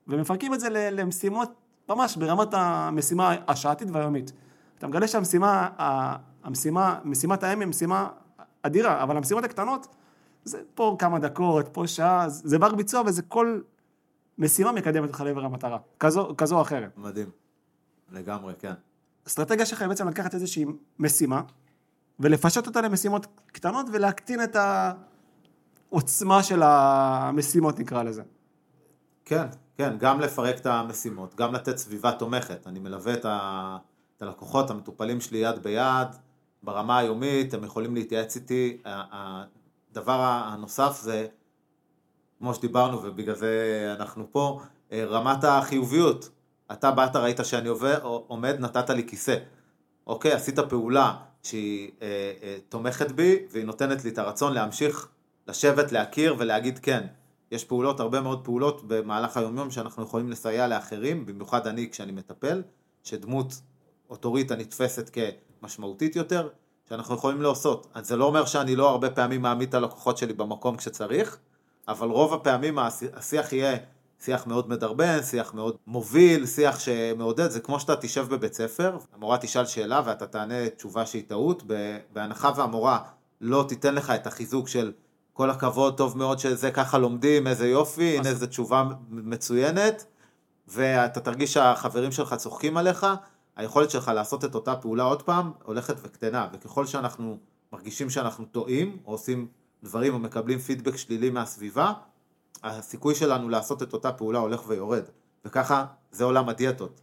ומפרקים את זה למשימות ממש ברמת המשימה השעתית והיומית. אתה מגלה שהמשימה, המשימה, משימת האם היא משימה אדירה, אבל המשימות הקטנות, זה פה כמה דקות, פה שעה, זה בר ביצוע וזה כל משימה מקדמת אותך לעבר המטרה, כזו, כזו או אחרת. מדהים, לגמרי, כן. אסטרטגיה שלך היא בעצם לקחת איזושהי משימה, ולפשט אותה למשימות קטנות ולהקטין את העוצמה של המשימות נקרא לזה. כן, כן, גם לפרק את המשימות, גם לתת סביבה תומכת. אני מלווה את, ה... את הלקוחות, המטופלים שלי יד ביד, ברמה היומית, הם יכולים להתייעץ איתי. הדבר הנוסף זה, כמו שדיברנו ובגלל זה אנחנו פה, רמת החיוביות. אתה באת, ראית שאני עומד, נתת לי כיסא. אוקיי, עשית פעולה שהיא אה, אה, תומכת בי והיא נותנת לי את הרצון להמשיך לשבת, להכיר ולהגיד כן. יש פעולות, הרבה מאוד פעולות במהלך היומיום שאנחנו יכולים לסייע לאחרים, במיוחד אני כשאני מטפל, שדמות אוטוריטה נתפסת כמשמעותית יותר, שאנחנו יכולים לעשות. אז זה לא אומר שאני לא הרבה פעמים מעמיד את הלקוחות שלי במקום כשצריך, אבל רוב הפעמים השיח יהיה שיח מאוד מדרבן, שיח מאוד מוביל, שיח שמעודד, זה כמו שאתה תשב בבית ספר, המורה תשאל שאלה ואתה תענה תשובה שהיא טעות, בהנחה והמורה לא תיתן לך את החיזוק של כל הכבוד, טוב מאוד שזה ככה לומדים, איזה יופי, הנה איזה תשובה מצוינת, ואתה תרגיש שהחברים שלך צוחקים עליך, היכולת שלך לעשות את אותה פעולה עוד פעם הולכת וקטנה, וככל שאנחנו מרגישים שאנחנו טועים, או עושים דברים או מקבלים פידבק שלילי מהסביבה, הסיכוי שלנו לעשות את אותה פעולה הולך ויורד, וככה זה עולם הדיאטות.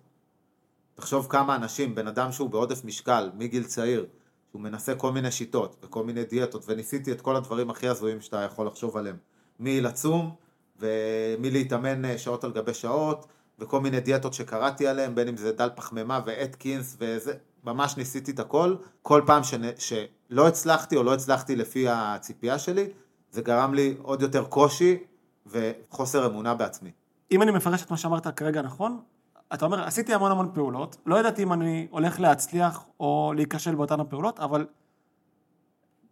תחשוב כמה אנשים, בן אדם שהוא בעודף משקל מגיל צעיר, שהוא מנסה כל מיני שיטות וכל מיני דיאטות, וניסיתי את כל הדברים הכי הזויים שאתה יכול לחשוב עליהם, מלצום ומלהתאמן אה, שעות על גבי שעות, וכל מיני דיאטות שקראתי עליהן, בין אם זה דל פחמימה ואטקינס וזה, ממש ניסיתי את הכל, כל פעם שנ, שלא הצלחתי או לא הצלחתי לפי הציפייה שלי, זה גרם לי עוד יותר קושי וחוסר אמונה בעצמי. אם אני מפרש את מה שאמרת כרגע נכון, אתה אומר, עשיתי המון המון פעולות, לא ידעתי אם אני הולך להצליח או להיכשל באותן הפעולות, אבל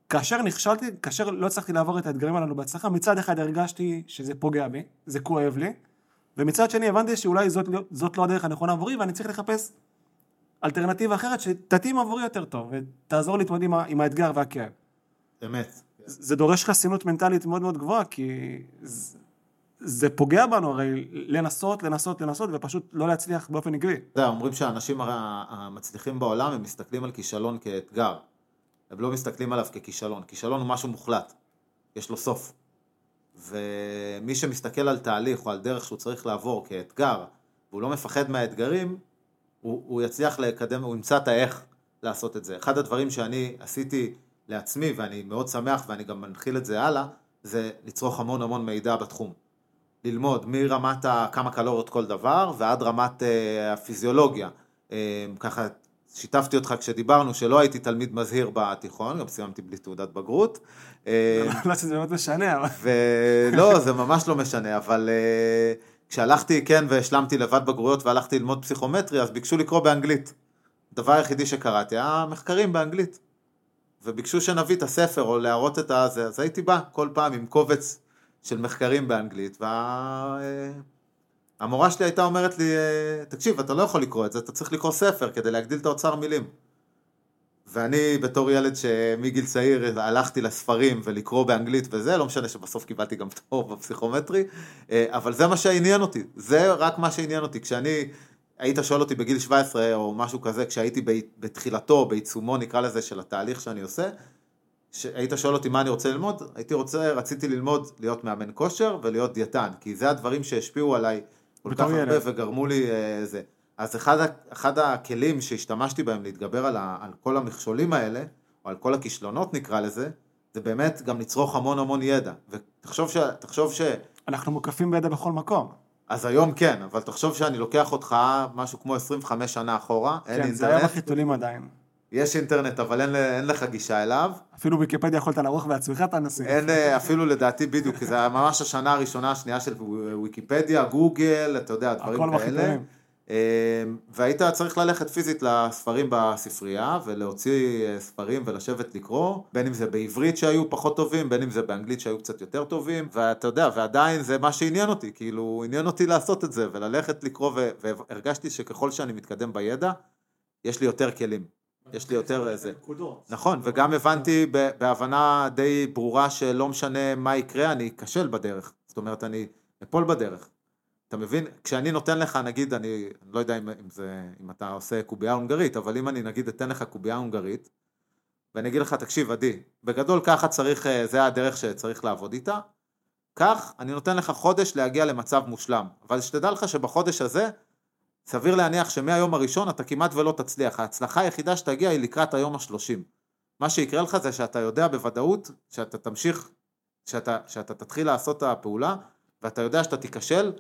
כאשר נכשלתי, כאשר לא הצלחתי לעבור את האתגרים הללו בהצלחה, מצד אחד הרגשתי שזה פוגע בי, זה כואב לי, ומצד שני הבנתי שאולי זאת, לא, זאת לא הדרך הנכונה עבורי ואני צריך לחפש אלטרנטיבה אחרת שתתאים עבורי יותר טוב ותעזור להתמודד עם, עם האתגר והכאב. אמת. זה דורש חסינות מנטלית מאוד מאוד גבוהה כי זה, זה פוגע בנו הרי לנסות, לנסות, לנסות ופשוט לא להצליח באופן עקבי. אתה יודע, אומרים שהאנשים המצליחים בעולם הם מסתכלים על כישלון כאתגר. הם לא מסתכלים עליו ככישלון. כישלון הוא משהו מוחלט. יש לו סוף. ומי שמסתכל על תהליך או על דרך שהוא צריך לעבור כאתגר, והוא לא מפחד מהאתגרים, הוא, הוא יצליח לקדם, הוא ימצא את האיך לעשות את זה. אחד הדברים שאני עשיתי לעצמי, ואני מאוד שמח ואני גם מנחיל את זה הלאה, זה לצרוך המון המון מידע בתחום. ללמוד מרמת כמה קלוריות כל דבר ועד רמת אה, הפיזיולוגיה. אה, ככה שיתפתי אותך כשדיברנו שלא הייתי תלמיד מזהיר בתיכון, גם סיימתי בלי תעודת בגרות. אה, לא שזה באמת משנה, אבל... ולא, זה ממש לא משנה, אבל כשהלכתי, כן, והשלמתי לבד בגרויות והלכתי ללמוד פסיכומטרי, אז ביקשו לקרוא באנגלית. הדבר היחידי שקראתי היה מחקרים באנגלית. וביקשו שנביא את הספר או להראות את הזה, אז הייתי בא כל פעם עם קובץ של מחקרים באנגלית, והמורה שלי הייתה אומרת לי, תקשיב, אתה לא יכול לקרוא את זה, אתה צריך לקרוא ספר כדי להגדיל את האוצר מילים. ואני בתור ילד שמגיל צעיר הלכתי לספרים ולקרוא באנגלית וזה, לא משנה שבסוף קיבלתי גם פטור בפסיכומטרי, אה, אבל זה מה שעניין אותי, זה רק מה שעניין אותי. כשאני, היית שואל אותי בגיל 17 או משהו כזה, כשהייתי בתחילתו, בעיצומו נקרא לזה, של התהליך שאני עושה, היית שואל אותי מה אני רוצה ללמוד, הייתי רוצה, רציתי ללמוד להיות מאמן כושר ולהיות דיאטן, כי זה הדברים שהשפיעו עליי כל כך הרבה וגרמו לי אה, זה. אז אחד, אחד הכלים שהשתמשתי בהם להתגבר על, ה, על כל המכשולים האלה, או על כל הכישלונות נקרא לזה, זה באמת גם לצרוך המון המון ידע. ותחשוב ש... תחשוב ש... אנחנו מוקפים בידע בכל מקום. אז היום כן, אבל תחשוב שאני לוקח אותך משהו כמו 25 שנה אחורה, כן, אין אינטרנט. כן, זה היה בחיתולים עדיין. יש אינטרנט, אבל אין, אין לך גישה אליו. אפילו ויקיפדיה יכולת לערוך בעצמך את הנושאים. אין, אה, אפילו לדעתי בדיוק, כי זה היה ממש השנה הראשונה, השנייה של ויקיפדיה, גוגל, אתה יודע, דברים כאלה. אמ, והיית צריך ללכת פיזית לספרים בספרייה ולהוציא אה, ספרים ולשבת לקרוא, בין אם זה בעברית שהיו פחות טובים, בין אם זה באנגלית שהיו קצת יותר טובים, ואתה יודע, ועדיין זה מה שעניין אותי, כאילו עניין אותי לעשות את זה וללכת לקרוא, והרגשתי שככל שאני מתקדם בידע, יש לי יותר כלים. יש לי יותר איזה... נכון, וגם הבנתי בהבנה די ברורה שלא משנה מה יקרה, אני אכשל בדרך. זאת אומרת, אני אפול בדרך. אתה מבין? כשאני נותן לך, נגיד, אני לא יודע אם, אם, זה, אם אתה עושה קובייה הונגרית, אבל אם אני נגיד אתן לך קובייה הונגרית, ואני אגיד לך, תקשיב, עדי, בגדול ככה צריך, אה, זה הדרך שצריך לעבוד איתה, כך אני נותן לך חודש להגיע למצב מושלם, אבל שתדע לך שבחודש הזה, סביר להניח שמהיום הראשון אתה כמעט ולא תצליח, ההצלחה היחידה שתגיע היא לקראת היום השלושים. מה שיקרה לך זה שאתה יודע בוודאות שאתה תמשיך, שאתה, שאתה תתחיל לעשות את הפעולה, ואתה יודע שאתה תיכשל,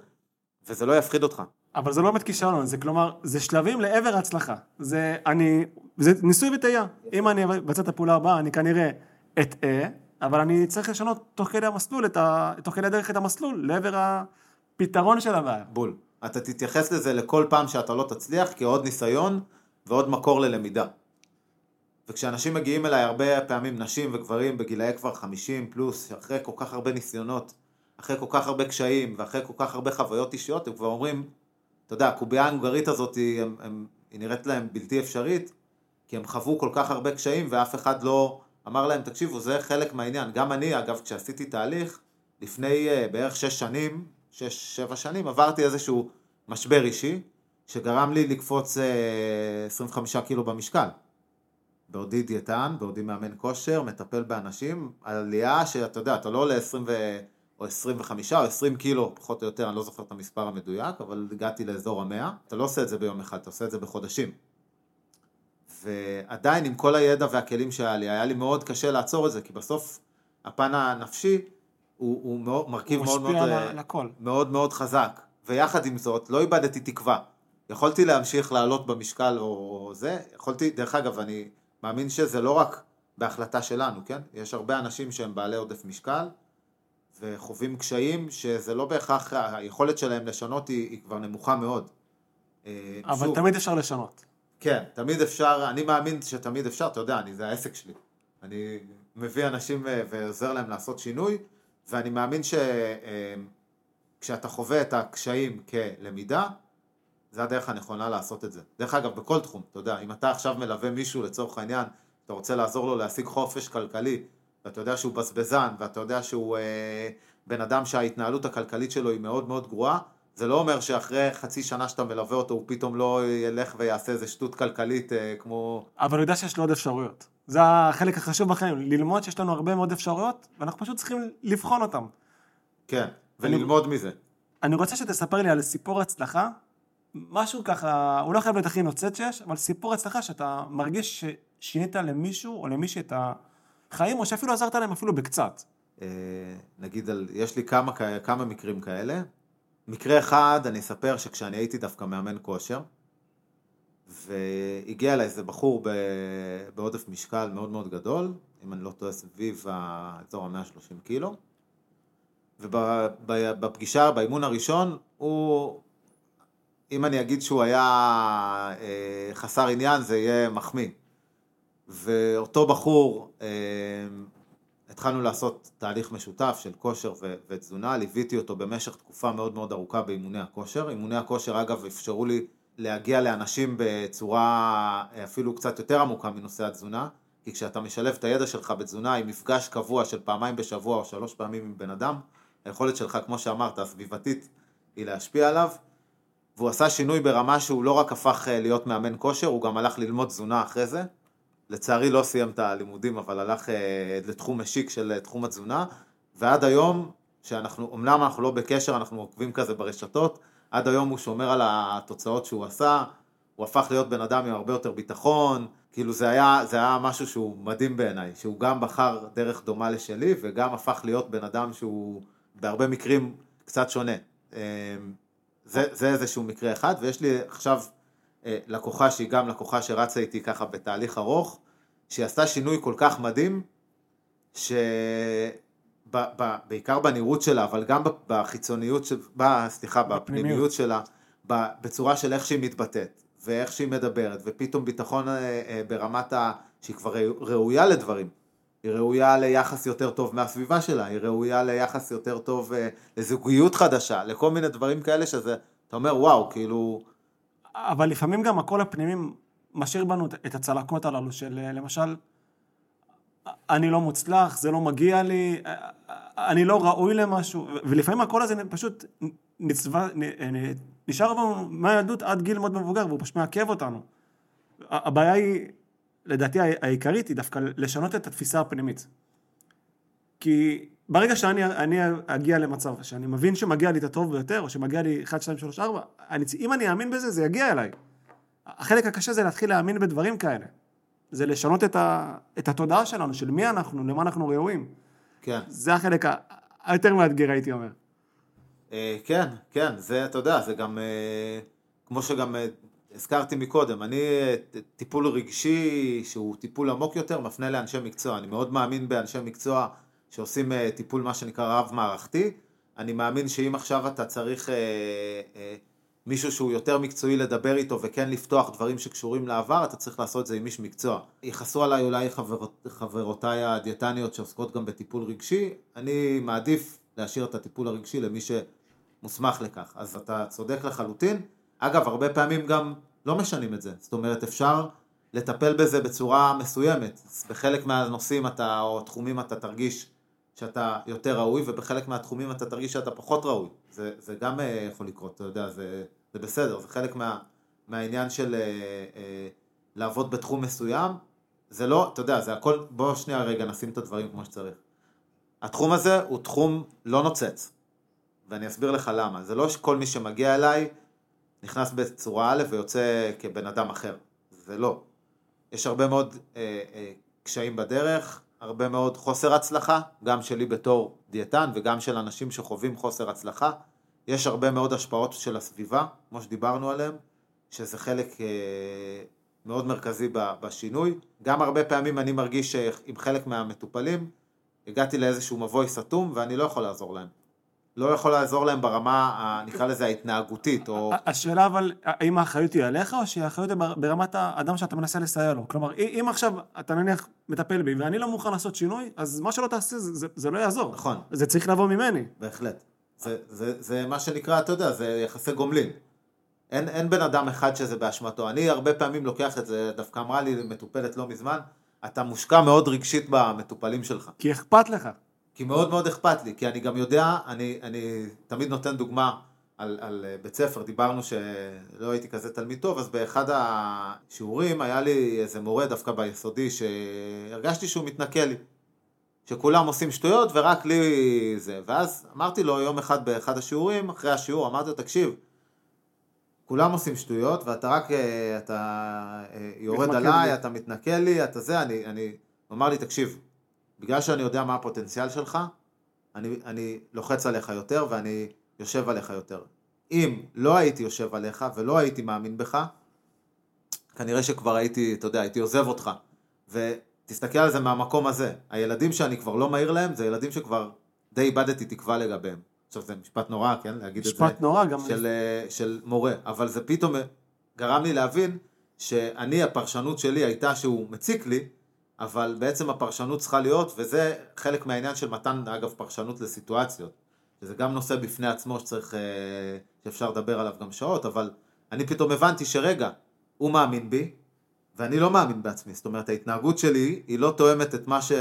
וזה לא יפחיד אותך. אבל זה לא באמת כישרון, זה כלומר, זה שלבים לעבר ההצלחה. זה אני, זה ניסוי וטעייה. אם אני אבצע את הפעולה הבאה, אני כנראה אטעה, אבל אני צריך לשנות תוך כדי המסלול, ה... תוך כדי הדרך את המסלול, לעבר הפתרון של הבעיה. בול. אתה תתייחס לזה לכל פעם שאתה לא תצליח כעוד ניסיון ועוד מקור ללמידה. וכשאנשים מגיעים אליי הרבה פעמים, נשים וגברים בגילאי כבר 50 פלוס, אחרי כל כך הרבה ניסיונות, אחרי כל כך הרבה קשיים ואחרי כל כך הרבה חוויות אישיות, הם כבר אומרים, אתה יודע, הקובייה ההונגרית הזאת היא, הם, הם, היא נראית להם בלתי אפשרית, כי הם חוו כל כך הרבה קשיים ואף אחד לא אמר להם, תקשיבו, זה חלק מהעניין. גם אני, אגב, כשעשיתי תהליך, לפני uh, בערך שש שנים, שש, שבע שנים, עברתי איזשהו משבר אישי, שגרם לי לקפוץ אה, 25 קילו במשקל. בעודי דיאטן, בעודי מאמן כושר, מטפל באנשים, עלייה שאתה יודע, אתה לא עולה 20 ו... או 25 או 20 קילו, פחות או יותר, אני לא זוכר את המספר המדויק, אבל הגעתי לאזור המאה. אתה לא עושה את זה ביום אחד, אתה עושה את זה בחודשים. ועדיין עם כל הידע והכלים שהיה לי, היה לי מאוד קשה לעצור את זה, כי בסוף הפן הנפשי הוא, הוא מאוד, מרכיב הוא מאוד מאוד, על מאוד, מאוד מאוד חזק. ויחד עם זאת, לא איבדתי תקווה. יכולתי להמשיך לעלות במשקל או זה, יכולתי, דרך אגב, אני מאמין שזה לא רק בהחלטה שלנו, כן? יש הרבה אנשים שהם בעלי עודף משקל, וחווים קשיים שזה לא בהכרח, היכולת שלהם לשנות היא, היא כבר נמוכה מאוד. אה, אבל שוב, תמיד אפשר לשנות. כן, תמיד אפשר, אני מאמין שתמיד אפשר, אתה יודע, אני, זה העסק שלי. אני מביא אנשים אה, ועוזר להם לעשות שינוי, ואני מאמין שכשאתה אה, חווה את הקשיים כלמידה, זה הדרך הנכונה לעשות את זה. דרך אגב, בכל תחום, אתה יודע, אם אתה עכשיו מלווה מישהו לצורך העניין, אתה רוצה לעזור לו להשיג חופש כלכלי, ואתה יודע שהוא בזבזן, ואתה יודע שהוא אה, בן אדם שההתנהלות הכלכלית שלו היא מאוד מאוד גרועה, זה לא אומר שאחרי חצי שנה שאתה מלווה אותו, הוא פתאום לא ילך ויעשה איזה שטות כלכלית אה, כמו... אבל הוא יודע שיש לו עוד אפשרויות. זה החלק החשוב בחיים, ללמוד שיש לנו הרבה מאוד אפשרויות, ואנחנו פשוט צריכים לבחון אותן. כן, וללמוד אני, מזה. אני רוצה שתספר לי על סיפור הצלחה, משהו ככה, הוא לא חייב להיות הכי נוצץ שיש, אבל סיפור הצלחה שאתה מרגיש ששינית למישהו או למישהי את ה... חיים, או שאפילו עזרת להם אפילו בקצת. אה, נגיד, יש לי כמה, כמה מקרים כאלה. מקרה אחד, אני אספר שכשאני הייתי דווקא מאמן כושר, והגיע אליי איזה בחור בעודף משקל מאוד מאוד גדול, אם אני לא טועה סביב האזור ה-130 קילו, ובפגישה, באימון הראשון, הוא, אם אני אגיד שהוא היה אה, חסר עניין, זה יהיה מחמיא. ואותו בחור, אה, התחלנו לעשות תהליך משותף של כושר ו- ותזונה, ליוויתי אותו במשך תקופה מאוד מאוד ארוכה באימוני הכושר. אימוני הכושר אגב אפשרו לי להגיע לאנשים בצורה אה, אפילו קצת יותר עמוקה מנושא התזונה, כי כשאתה משלב את הידע שלך בתזונה עם מפגש קבוע של פעמיים בשבוע או שלוש פעמים עם בן אדם, היכולת שלך, כמו שאמרת, הסביבתית, היא להשפיע עליו. והוא עשה שינוי ברמה שהוא לא רק הפך אה, להיות מאמן כושר, הוא גם הלך ללמוד תזונה אחרי זה. לצערי לא סיים את הלימודים, אבל הלך אה, לתחום משיק של אה, תחום התזונה, ועד היום, שאנחנו, אמנם אנחנו לא בקשר, אנחנו עוקבים כזה ברשתות, עד היום הוא שומר על התוצאות שהוא עשה, הוא הפך להיות בן אדם עם הרבה יותר ביטחון, כאילו זה היה, זה היה משהו שהוא מדהים בעיניי, שהוא גם בחר דרך דומה לשלי, וגם הפך להיות בן אדם שהוא בהרבה מקרים קצת שונה. אמ, זה, זה איזשהו מקרה אחד, ויש לי עכשיו אה, לקוחה שהיא גם לקוחה שרצה איתי ככה בתהליך ארוך, שהיא עשתה שינוי כל כך מדהים, שבעיקר בנראות שלה, אבל גם בחיצוניות, של, ב, סליחה, בפנימיות שלה, בצורה של איך שהיא מתבטאת, ואיך שהיא מדברת, ופתאום ביטחון אה, אה, ברמת ה... שהיא כבר ראויה לדברים. היא ראויה ליחס יותר טוב מהסביבה שלה, היא ראויה ליחס יותר טוב לזוגיות חדשה, לכל מיני דברים כאלה שזה, אתה אומר וואו, כאילו, אבל לפעמים גם הקול הפנימי משאיר בנו את הצלקות הללו של למשל, אני לא מוצלח, זה לא מגיע לי, אני לא ראוי למשהו, ולפעמים הקול הזה פשוט נצבע, נשאר בנו מהילדות עד גיל מאוד מבוגר, והוא פשוט מעכב אותנו. הבעיה היא, לדעתי העיקרית, היא דווקא לשנות את התפיסה הפנימית. כי ברגע שאני אני אגיע למצב שאני מבין שמגיע לי את הטוב ביותר, או שמגיע לי 1, 2, 3, 4, אני, אם אני אאמין בזה, זה יגיע אליי. החלק הקשה זה להתחיל להאמין בדברים כאלה. זה לשנות את, ה, את התודעה שלנו, של מי אנחנו, למה אנחנו ראויים. כן. זה החלק היותר מאתגר, הייתי אומר. אה, כן, כן, זה, אתה יודע, זה גם, אה, כמו שגם אה, הזכרתי מקודם, אני טיפול רגשי שהוא טיפול עמוק יותר, מפנה לאנשי מקצוע. אני מאוד מאמין באנשי מקצוע. שעושים אה, טיפול מה שנקרא רב מערכתי. אני מאמין שאם עכשיו אתה צריך אה, אה, מישהו שהוא יותר מקצועי לדבר איתו וכן לפתוח דברים שקשורים לעבר, אתה צריך לעשות את זה עם איש מקצוע. יכעסו עליי אולי חברות, חברותיי הדיאטניות שעוסקות גם בטיפול רגשי, אני מעדיף להשאיר את הטיפול הרגשי למי שמוסמך לכך. אז אתה צודק לחלוטין. אגב, הרבה פעמים גם לא משנים את זה. זאת אומרת, אפשר לטפל בזה בצורה מסוימת. בחלק מהנושאים אתה, או תחומים אתה תרגיש שאתה יותר ראוי, ובחלק מהתחומים אתה תרגיש שאתה פחות ראוי. זה, זה גם אה, יכול לקרות, אתה יודע, זה, זה בסדר, זה חלק מה, מהעניין של אה, אה, לעבוד בתחום מסוים. זה לא, אתה יודע, זה הכל, בוא שנייה רגע נשים את הדברים כמו שצריך. התחום הזה הוא תחום לא נוצץ, ואני אסביר לך למה. זה לא שכל מי שמגיע אליי נכנס בצורה א' ויוצא כבן אדם אחר. זה לא. יש הרבה מאוד אה, אה, קשיים בדרך, הרבה מאוד חוסר הצלחה, גם שלי בתור דיאטן וגם של אנשים שחווים חוסר הצלחה. יש הרבה מאוד השפעות של הסביבה, כמו שדיברנו עליהן, שזה חלק אה, מאוד מרכזי בשינוי. גם הרבה פעמים אני מרגיש שעם חלק מהמטופלים הגעתי לאיזשהו מבוי סתום ואני לא יכול לעזור להם. לא יכול לעזור להם ברמה, נקרא לזה ההתנהגותית, או... השאלה אבל, האם האחריות היא עליך, או שהאחריות היא ברמת האדם שאתה מנסה לסייע לו? כלומר, אם עכשיו אתה נניח מטפל בי, ואני לא מוכן לעשות שינוי, אז מה שלא תעשה, זה, זה, זה לא יעזור. נכון. זה צריך לבוא ממני. בהחלט. זה, זה, זה מה שנקרא, אתה יודע, זה יחסי גומלין. אין, אין בן אדם אחד שזה באשמתו. אני הרבה פעמים לוקח את זה, דווקא אמרה לי מטופלת לא מזמן, אתה מושקע מאוד רגשית במטופלים שלך. כי אכפת לך. כי מאוד מאוד אכפת לי, כי אני גם יודע, אני, אני תמיד נותן דוגמה על, על אה, בית ספר, דיברנו שלא הייתי כזה תלמיד טוב, אז באחד השיעורים היה לי איזה מורה דווקא ביסודי שהרגשתי שהוא מתנכל לי. שכולם עושים שטויות ורק לי זה. ואז אמרתי לו יום אחד באחד השיעורים, אחרי השיעור, אמרתי לו, תקשיב, כולם עושים שטויות ואתה רק, אה, אתה אה, יורד עליי, לי. אתה מתנכל לי, אתה זה, אני, אני, הוא אמר לי, תקשיב, בגלל שאני יודע מה הפוטנציאל שלך, אני, אני לוחץ עליך יותר ואני יושב עליך יותר. אם לא הייתי יושב עליך ולא הייתי מאמין בך, כנראה שכבר הייתי, אתה יודע, הייתי עוזב אותך. ותסתכל על זה מהמקום הזה. הילדים שאני כבר לא מעיר להם, זה ילדים שכבר די איבדתי תקווה לגביהם. עכשיו זה משפט נורא, כן? להגיד את זה. משפט נורא גם. של, אה, של מורה. אבל זה פתאום גרם לי להבין שאני, הפרשנות שלי הייתה שהוא מציק לי, אבל בעצם הפרשנות צריכה להיות, וזה חלק מהעניין של מתן, אגב, פרשנות לסיטואציות. שזה גם נושא בפני עצמו שצריך, אה, שאפשר לדבר עליו גם שעות, אבל אני פתאום הבנתי שרגע, הוא מאמין בי, ואני לא מאמין בעצמי. זאת אומרת, ההתנהגות שלי היא לא תואמת את מה, ש...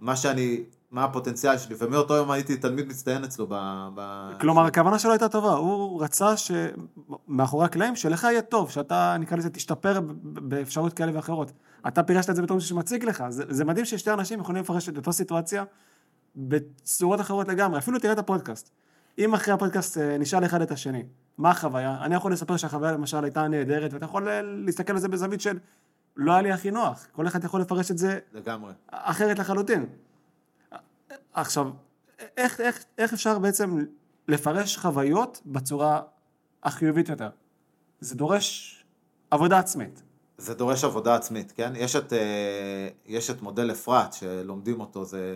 מה שאני, מה הפוטנציאל שלי, ומאותו יום הייתי תלמיד מצטיין אצלו ב... ב... כלומר, הכוונה שלו הייתה טובה, הוא רצה שמאחורי הקלעים שלך יהיה טוב, שאתה, נקרא לזה, תשתפר ב- באפשרות כאלה ואחרות. אתה פירשת את זה בתור מישהו שמציג לך, זה, זה מדהים ששתי אנשים יכולים לפרש את אותה סיטואציה בצורות אחרות לגמרי, אפילו תראה את הפודקאסט. אם אחרי הפודקאסט אה, נשאל אחד את השני, מה החוויה? אני יכול לספר שהחוויה למשל הייתה נהדרת, ואתה יכול אה, להסתכל על זה בזווית של לא היה לי הכי נוח, כל אחד יכול לפרש את זה לגמרי. אחרת לחלוטין. עכשיו, איך, איך, איך אפשר בעצם לפרש חוויות בצורה החיובית יותר? זה דורש עבודה עצמית. זה דורש עבודה עצמית, כן? יש את, אה, יש את מודל אפרת שלומדים אותו, זה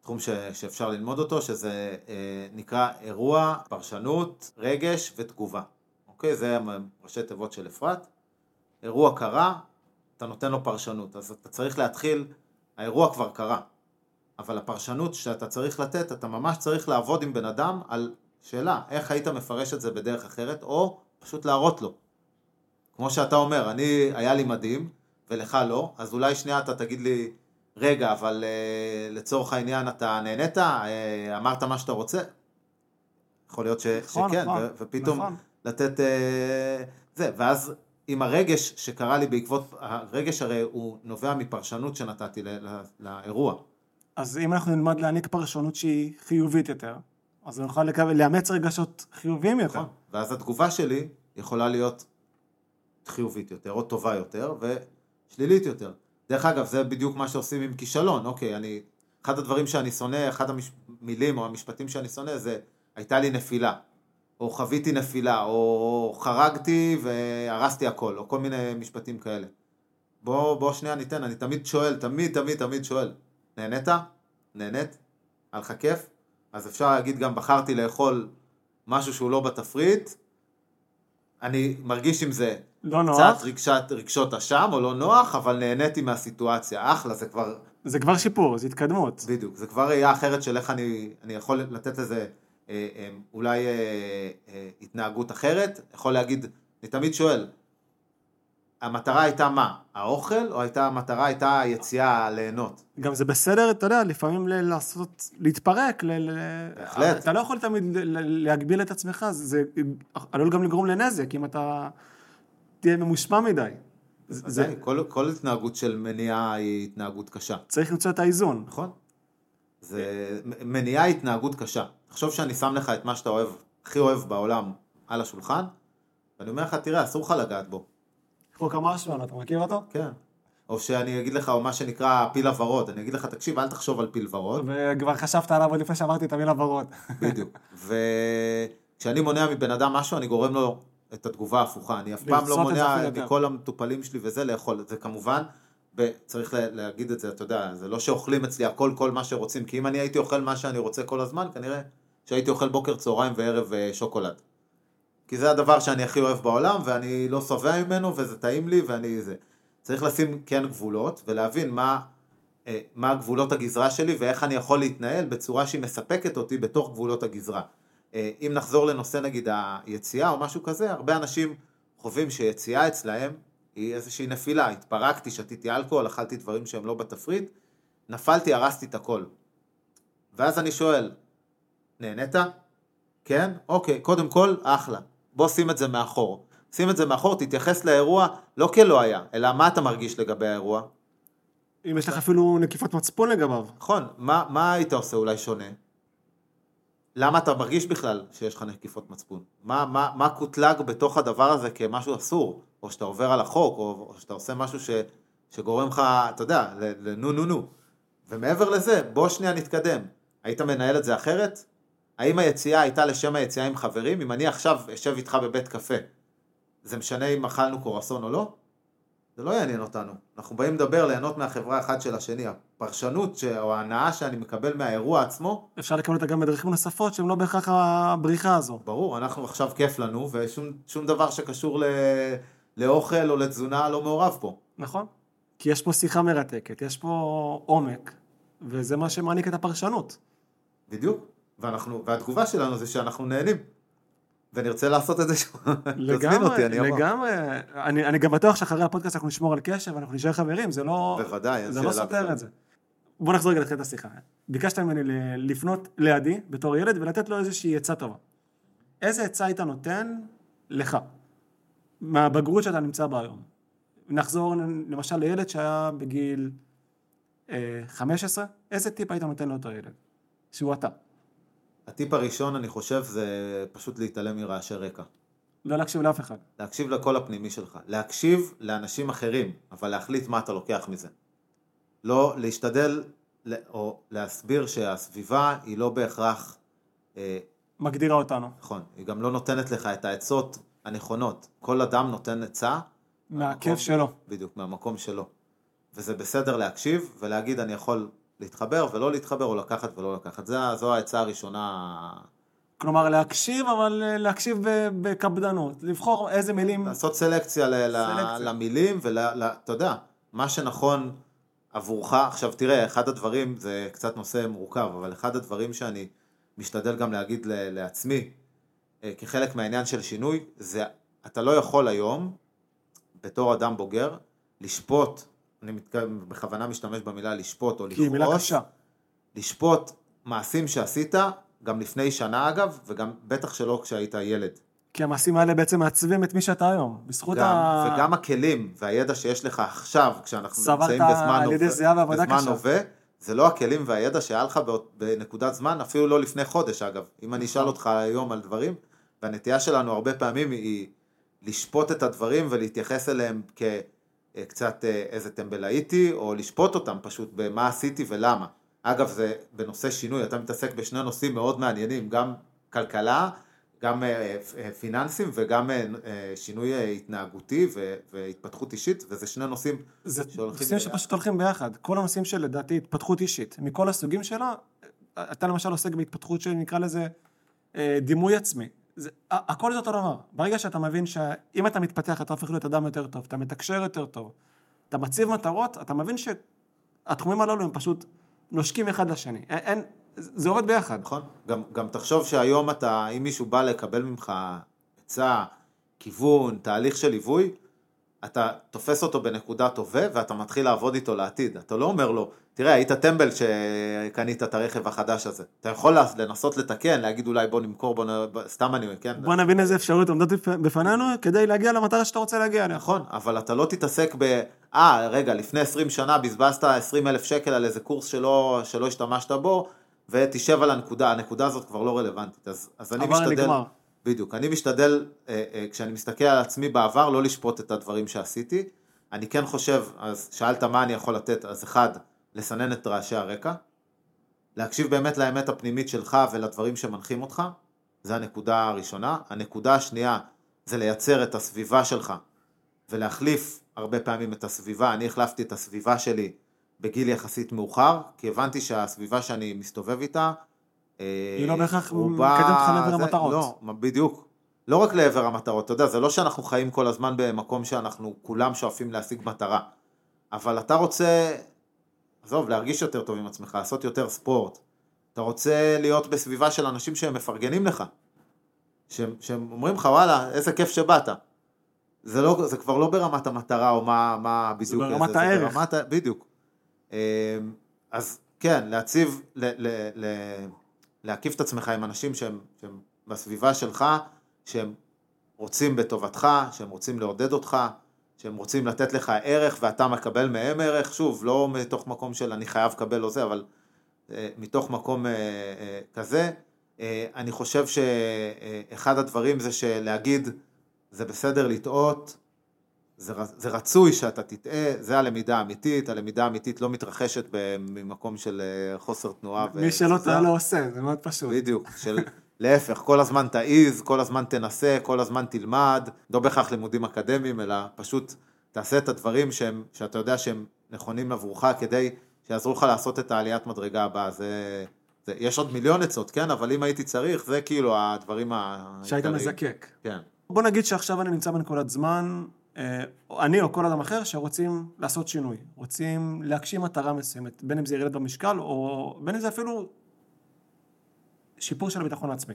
תחום ש, שאפשר ללמוד אותו, שזה אה, נקרא אירוע, פרשנות, רגש ותגובה. אוקיי? זה ראשי תיבות של אפרת. אירוע קרה, אתה נותן לו פרשנות, אז אתה צריך להתחיל, האירוע כבר קרה, אבל הפרשנות שאתה צריך לתת, אתה ממש צריך לעבוד עם בן אדם על שאלה, איך היית מפרש את זה בדרך אחרת, או פשוט להראות לו. כמו שאתה אומר, אני, היה לי מדהים, ולך לא, אז אולי שנייה אתה תגיד לי, רגע, אבל uh, לצורך העניין אתה נהנית, uh, אמרת מה שאתה רוצה? יכול להיות ש, נכון, שכן, נכון, ו, ופתאום נכון. לתת uh, זה, ואז עם הרגש שקרה לי בעקבות, הרגש הרי הוא נובע מפרשנות שנתתי ל, ל, לאירוע. אז אם אנחנו נלמד להעניק פרשנות שהיא חיובית יותר, אז נוכל לקבל, לאמץ רגשות חיוביים יותר. נכון. ואז התגובה שלי יכולה להיות חיובית יותר, או טובה יותר, ושלילית יותר. דרך אגב, זה בדיוק מה שעושים עם כישלון. אוקיי, אני... אחד הדברים שאני שונא, אחד המילים או המשפטים שאני שונא זה הייתה לי נפילה, או חוויתי נפילה, או חרגתי והרסתי הכל, או כל מיני משפטים כאלה. בוא, בוא שנייה ניתן, אני תמיד שואל, תמיד, תמיד, תמיד שואל, נהנית? נהנית? היה לך כיף? אז אפשר להגיד גם בחרתי לאכול משהו שהוא לא בתפריט, אני מרגיש עם זה לא נוח. קצת רגשת, רגשות אשם או לא נוח, אבל נהניתי מהסיטואציה, אחלה, זה כבר, זה כבר שיפור, זה התקדמות. בדיוק, זה כבר ראייה אחרת של איך אני, אני יכול לתת לזה אה, אה, אולי אה, אה, התנהגות אחרת, יכול להגיד, אני תמיד שואל, המטרה הייתה מה? האוכל, או הייתה, המטרה הייתה היציאה ליהנות? גם זה בסדר, אתה יודע, לפעמים ל- לעשות, להתפרק, ל- בהחלט. אתה לא יכול תמיד ל- להגביל את עצמך, זה עלול גם לגרום לנזק, אם אתה תהיה ממושמע מדי. זה, זה, זה, כל, כל התנהגות של מניעה היא התנהגות קשה. צריך למצוא את האיזון. נכון. זה מניעה היא התנהגות קשה. תחשוב שאני שם לך את מה שאתה אוהב, הכי אוהב בעולם, על השולחן, ואני אומר לך, תראה, אסור לך לגעת בו. המשמעון, אתה מכיר אותו? כן. או שאני אגיד לך, או מה שנקרא פיל הוורוד, אני אגיד לך, תקשיב, אל תחשוב על פיל ורוד, וכבר חשבת עליו עוד לפני שאמרתי את המילה ורוד. בדיוק. וכשאני מונע מבן אדם משהו, אני גורם לו את התגובה ההפוכה. אני אף פעם לא מונע. מכל המטופלים שלי וזה לאכול. זה כמובן, צריך לה- להגיד את זה, אתה יודע, זה לא שאוכלים אצלי הכל כל מה שרוצים, כי אם אני הייתי אוכל מה שאני רוצה כל הזמן, כנראה שהייתי אוכל בוקר, צהריים וערב אה, שוקולד. כי זה הדבר שאני הכי אוהב בעולם, ואני לא שבע ממנו, וזה טעים לי, ואני זה. צריך לשים כן גבולות, ולהבין מה, אה, מה גבולות הגזרה שלי, ואיך אני יכול להתנהל בצורה שהיא מספקת אותי בתוך גבולות הגזרה. אה, אם נחזור לנושא נגיד היציאה או משהו כזה, הרבה אנשים חווים שיציאה אצלהם היא איזושהי נפילה, התפרקתי, שתיתי אלכוהול, אכלתי דברים שהם לא בתפריט, נפלתי, הרסתי את הכל. ואז אני שואל, נהנית? כן? אוקיי, קודם כל, אחלה. בוא שים את זה מאחור. שים את זה מאחור, תתייחס לאירוע לא כלא היה, אלא מה אתה מרגיש לגבי האירוע. אם יש לך אפילו נקיפות מצפון לגביו. נכון, מה, מה היית עושה אולי שונה? למה אתה מרגיש בכלל שיש לך נקיפות מצפון? מה, מה, מה קוטלג בתוך הדבר הזה כמשהו אסור? או שאתה עובר על החוק, או, או שאתה עושה משהו ש, שגורם לך, אתה יודע, לנו נו נו. ומעבר לזה, בוא שנייה נתקדם. היית מנהל את זה אחרת? האם היציאה הייתה לשם היציאה עם חברים? אם אני עכשיו אשב איתך בבית קפה, זה משנה אם אכלנו קורסון או לא? זה לא יעניין אותנו. אנחנו באים לדבר, ליהנות מהחברה אחד של השני. הפרשנות ש... או ההנאה שאני מקבל מהאירוע עצמו, אפשר לקבל אותה גם בדרכים נוספות שהן לא בהכרח הבריחה הזו. ברור, אנחנו עכשיו כיף לנו, ושום שום דבר שקשור ל... לאוכל או לתזונה לא מעורב פה. נכון? כי יש פה שיחה מרתקת, יש פה עומק, וזה מה שמעניק את הפרשנות. בדיוק. ואנחנו, והתגובה שלנו זה שאנחנו נהנים. ונרצה לעשות את זה שוב, לגמרי, אותי, אני. לגמרי. אני, אני גם בטוח שאחרי הפודקאסט אנחנו נשמור על קשר ואנחנו נשאר חברים, זה לא... בוודאי, זה לא סותר. את זה. בוא נחזור רגע לתחילת השיחה. ביקשת ממני לפנות לידי בתור ילד ולתת לו איזושהי עצה טובה. איזה עצה היית נותן לך, מהבגרות שאתה נמצא בה היום? נחזור למשל לילד שהיה בגיל אה, 15, איזה טיפ היית נותן לאותו ילד? שהוא אתה. הטיפ הראשון, אני חושב, זה פשוט להתעלם מרעשי רקע. לא להקשיב לאף אחד. להקשיב לקול הפנימי שלך. להקשיב לאנשים אחרים, אבל להחליט מה אתה לוקח מזה. לא להשתדל, או להסביר שהסביבה היא לא בהכרח, אה, מגדירה אותנו. נכון, היא גם לא נותנת לך את העצות הנכונות. כל אדם נותן עצה. מהכיף שלו. בדיוק, מהמקום שלו. וזה בסדר להקשיב ולהגיד אני יכול להתחבר ולא להתחבר או לקחת ולא לקחת. זה, זו העצה הראשונה, כלומר, להקשיב, אבל אה, להקשיב בקפדנות. לבחור איזה מילים... לעשות סלקציה, ל- ל- סלקציה. למילים ואתה יודע, מה שנכון עבורך, עכשיו תראה, אחד הדברים, זה קצת נושא מורכב, אבל אחד הדברים שאני משתדל גם להגיד ל- לעצמי, אה, כחלק מהעניין של שינוי, זה אתה לא יכול היום, בתור אדם בוגר, לשפוט, אני. בכוונה משתמש במילה לשפוט או כי היא מילה קשה. לשפוט מעשים שעשית, גם לפני שנה אגב, וגם בטח שלא כשהיית ילד. כי המעשים האלה בעצם מעצבים את מי שאתה היום. בזכות גם, ה... וגם הכלים והידע שיש לך עכשיו, כשאנחנו נמצאים בזמן הווה- בזמן. הווה, זה לא הכלים והידע שהיה לך בנקודת זמן, אפילו לא לפני חודש אגב. אם אני אשאל נכון. אותך היום על דברים, והנטייה שלנו הרבה פעמים היא לשפוט את הדברים ולהתייחס אליהם כקצת איזה טמבל הייתי, או לשפוט אותם פשוט במה עשיתי ולמה. אגב, זה בנושא שינוי, אתה מתעסק בשני נושאים מאוד מעניינים, גם כלכלה, גם אה, אה, פיננסים וגם אה, אה, שינוי אה, התנהגותי והתפתחות אישית, וזה שני נושאים זה שהולכים נושאים ביחד. שפשוט הולכים ביחד. כל הנושאים של לדעתי התפתחות אישית, מכל הסוגים שלה, אתה למשל עוסק בהתפתחות שנקרא לזה אה, דימוי עצמי. זה, הכל זה אותו דבר. ברגע שאתה מבין שאם אתה מתפתח אתה הופך להיות אדם יותר טוב, אתה מתקשר יותר טוב, אתה מציב מטרות, אתה מבין שהתחומים הללו הם פשוט נושקים אחד לשני. אין, אין, זה עובד ביחד. נכון? גם, גם תחשוב שהיום אתה, אם מישהו בא לקבל ממך עצה, כיוון, תהליך של ליווי, אתה תופס אותו בנקודת הווה ואתה מתחיל לעבוד איתו לעתיד. אתה לא אומר לו, תראה, היית טמבל שקנית את הרכב החדש הזה. אתה יכול לנסות לתקן, להגיד אולי בוא נמכור, בוא נ... סתם אני, כן? בוא נבין איזה אפשרויות עומדות בפ- בפנינו כדי להגיע למטרה שאתה רוצה להגיע אליה. נכון, אבל אתה לא תתעסק ב... אה, רגע, לפני 20 שנה בזבזת 20 אלף שקל על איזה קורס שלא, שלא השתמשת בו, ותשב על הנקודה, הנקודה הזאת כבר לא רלוונטית. אז, אז אני משתדל... נגמר. בדיוק, אני משתדל, אה, אה, כשאני מסתכל על עצמי בעבר, לא לשפוט את הדברים שעשיתי. אני כן חושב, אז שאלת מה אני יכול לתת, אז אחד, לסנן את רעשי הרקע, להקשיב באמת לאמת הפנימית שלך ולדברים שמנחים אותך, זה הנקודה הראשונה. הנקודה השנייה זה לייצר את הסביבה שלך ולהחליף הרבה פעמים את הסביבה. אני החלפתי את הסביבה שלי בגיל יחסית מאוחר, כי הבנתי שהסביבה שאני מסתובב איתה, היא לא בהכרח מקדמת אותך לעבר המטרות. לא, בדיוק. לא רק לעבר המטרות, אתה יודע, זה לא שאנחנו חיים כל הזמן במקום שאנחנו כולם שואפים להשיג מטרה, אבל אתה רוצה, עזוב, להרגיש יותר טוב עם עצמך, לעשות יותר ספורט, אתה רוצה להיות בסביבה של אנשים שהם מפרגנים לך, שהם, שהם אומרים לך, וואלה, איזה כיף שבאת. זה, לא, זה כבר לא ברמת המטרה או מה, מה בדיוק, ברמת זה, הערך. זה ברמת, בדיוק. אמ, אז כן, להציב, ל, ל, ל, להקיף את עצמך עם אנשים שהם, שהם בסביבה שלך, שהם רוצים בטובתך, שהם רוצים לעודד אותך, שהם רוצים לתת לך ערך ואתה מקבל מהם ערך, שוב, לא מתוך מקום של אני חייב לקבל או זה, אבל אה, מתוך מקום אה, אה, כזה. אה, אני חושב שאחד הדברים זה שלהגיד, זה בסדר לטעות, זה, זה רצוי שאתה תטעה, זה הלמידה האמיתית, הלמידה האמיתית לא מתרחשת ממקום של אה, חוסר תנועה. מי שלא. טועה לא עושה, זה מאוד פשוט. בדיוק, של להפך, כל הזמן תעיז, כל הזמן תנסה, כל הזמן תלמד, לא בהכרח לימודים אקדמיים, אלא פשוט תעשה את הדברים שהם, שאתה יודע שהם נכונים עבורך כדי שיעזרו לך לעשות את העליית מדרגה הבאה. זה, זה, יש עוד מיליון עצות, כן, אבל אם הייתי צריך, זה כאילו הדברים העיקריים. שהיית מזקק. כן, בוא נגיד שעכשיו אני נמצא בנקודת זמן, אני או כל אדם אחר שרוצים לעשות שינוי, רוצים להגשים מטרה מסוימת, בין אם זה ירידת במשקל או בין אם זה אפילו שיפור של הביטחון העצמי.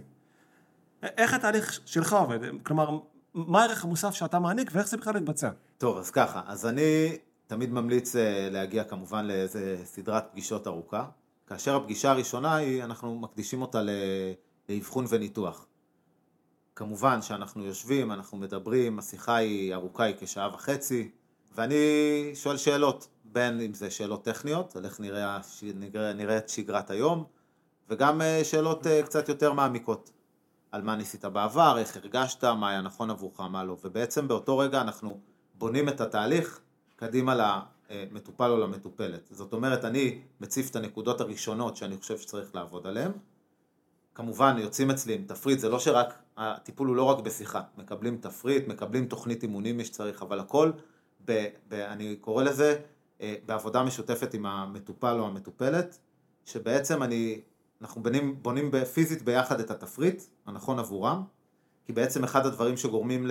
איך התהליך שלך עובד? כלומר, מה הערך המוסף שאתה מעניק ואיך זה בכלל מתבצע? טוב, אז ככה, אז אני תמיד ממליץ אה, להגיע כמובן לאיזה סדרת פגישות ארוכה, כאשר הפגישה הראשונה היא, אנחנו מקדישים אותה לאבחון וניתוח. כמובן שאנחנו יושבים, אנחנו מדברים, השיחה היא ארוכה, היא כשעה וחצי, ואני שואל שאלות, בין אם זה שאלות טכניות, על איך נראה, נראה, נראית שגרת היום, וגם אה, שאלות אה, קצת יותר מעמיקות, על מה ניסית בעבר, איך הרגשת, מה היה נכון עבורך, מה לא, ובעצם באותו רגע אנחנו בונים את התהליך קדימה למטופל או למטופלת. זאת אומרת, אני מציף את הנקודות הראשונות שאני חושב שצריך לעבוד עליהן, כמובן יוצאים אצלי עם תפריט, זה לא שרק, הטיפול הוא לא רק בשיחה, מקבלים תפריט, מקבלים תוכנית אימונים מי שצריך, אבל הכל, ב, ב, אני קורא לזה, אה, בעבודה משותפת עם המטופל או המטופלת, שבעצם אני, אנחנו בונים, בונים פיזית ביחד את התפריט הנכון עבורם, כי בעצם אחד הדברים שגורמים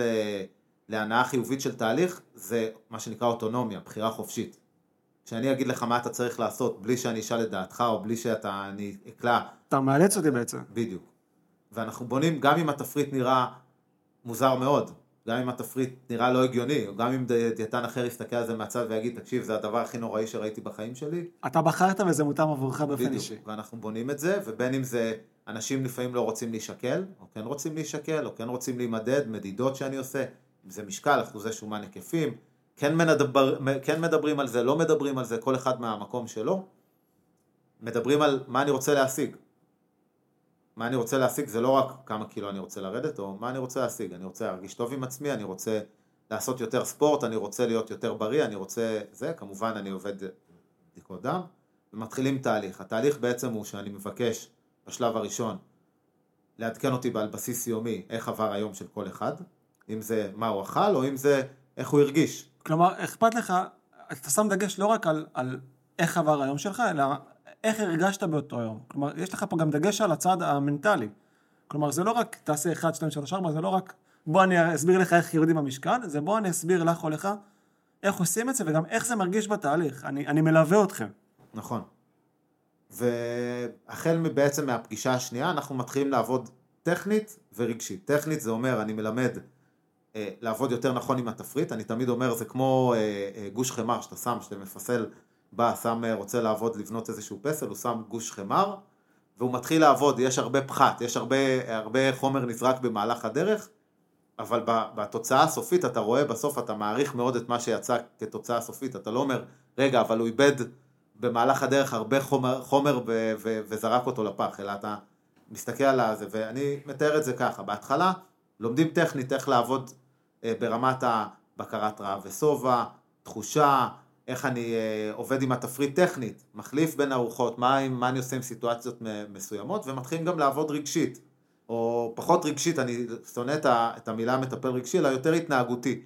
להנאה חיובית של תהליך זה מה שנקרא אוטונומיה, בחירה חופשית. כשאני אגיד לך מה אתה צריך לעשות בלי שאני אשאל את דעתך או בלי שאתה, אני אקלע אתה מאלץ אותי בעצם. בדיוק. ואנחנו בונים, גם אם התפריט נראה מוזר מאוד, גם אם התפריט נראה לא הגיוני, גם אם דיאטן אחר יסתכל על זה מהצד ויגיד, תקשיב, זה הדבר הכי נוראי שראיתי בחיים שלי. אתה בחרת וזה מותאם עבורך באופן בדיוק. אישי. ואנחנו בונים את זה, ובין אם זה אנשים לפעמים לא רוצים להישקל, או כן רוצים להישקל, או כן רוצים להימדד, מדידות שאני עושה, אם זה משקל, אחוזי שומן היקפים, כן, מדבר, כן מדברים על זה, לא מדברים על זה, כל אחד מהמקום שלו. מדברים על מה אני רוצה להשיג. מה אני רוצה להשיג זה לא רק כמה קילו אני רוצה לרדת, או מה אני רוצה להשיג. אני רוצה להרגיש טוב עם עצמי, אני רוצה לעשות יותר ספורט, אני רוצה להיות יותר בריא, אני רוצה זה, כמובן אני עובד בדיקות דם, ומתחילים תהליך. התהליך בעצם הוא שאני מבקש בשלב הראשון לעדכן אותי על בסיס יומי איך עבר היום של כל אחד, אם זה מה הוא אכל, או אם זה איך הוא הרגיש. כלומר, אכפת לך, אתה שם דגש לא רק על, על איך עבר היום שלך, אלא איך הרגשת באותו יום. כלומר, יש לך פה גם דגש על הצד המנטלי. כלומר, זה לא רק תעשה 1, 2, 3, 4, זה לא רק בוא אני אסביר לך איך יורדים במשקל, זה בוא אני אסביר לך או לך איך עושים את זה וגם איך זה מרגיש בתהליך. אני, אני מלווה אתכם. נכון. והחל בעצם מהפגישה השנייה אנחנו מתחילים לעבוד טכנית ורגשית. טכנית זה אומר אני מלמד לעבוד יותר נכון עם התפריט, אני תמיד אומר זה כמו אה, אה, גוש חמר שאתה שם, שאתה מפסל, בא, שם, אה, רוצה לעבוד, לבנות איזשהו פסל, הוא שם גוש חמר והוא מתחיל לעבוד, יש הרבה פחת, יש הרבה, הרבה חומר נזרק במהלך הדרך, אבל בתוצאה הסופית אתה רואה בסוף אתה מעריך מאוד את מה שיצא כתוצאה סופית, אתה לא אומר רגע אבל הוא איבד במהלך הדרך הרבה חומר, חומר ו, ו, וזרק אותו לפח, אלא אתה מסתכל על זה, ואני מתאר את זה ככה, בהתחלה לומדים טכנית איך לעבוד אה, ברמת הבקרת רעב ושובע, תחושה, איך אני אה, עובד עם התפריט טכנית, מחליף בין ארוחות, מה, מה אני עושה עם סיטואציות מסוימות, ומתחילים גם לעבוד רגשית, או פחות רגשית, אני שונא את המילה מטפל רגשי, אלא יותר התנהגותי.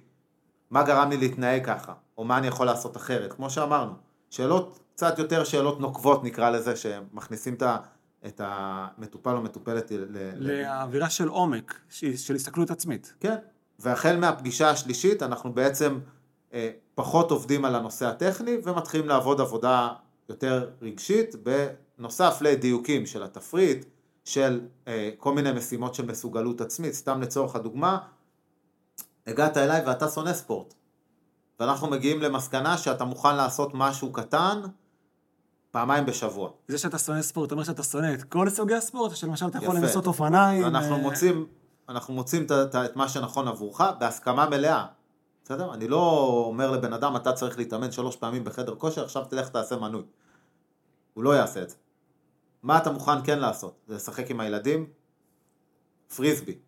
מה גרם לי להתנהג ככה, או מה אני יכול לעשות אחרת, כמו שאמרנו. שאלות, קצת יותר שאלות נוקבות נקרא לזה, שמכניסים את, ה, את המטופל או מטופלת לאווירה של עומק, של הסתכלות עצמית. כן, והחל מהפגישה השלישית אנחנו בעצם אה, פחות עובדים על הנושא הטכני ומתחילים לעבוד עבודה יותר רגשית בנוסף לדיוקים של התפריט, של אה, כל מיני משימות של מסוגלות עצמית, סתם לצורך הדוגמה, הגעת אליי ואתה שונא ספורט ואנחנו מגיעים למסקנה שאתה מוכן לעשות משהו קטן פעמיים בשבוע. זה שאתה שונא ספורט, אתה אומר שאתה שונא את כל סוגי הספורט, שלמשל אתה יכול לנסות אופניים. אנחנו אה, מוצאים, אנחנו מוצאים את מה שנכון עבורך בהסכמה מלאה. בסדר? אני לא אומר לבן אדם, אתה צריך להתאמן שלוש פעמים בחדר כושר, עכשיו תלך תעשה מנוי. הוא לא יעשה את זה. מה אתה מוכן כן לעשות? לשחק עם הילדים? פריסבי,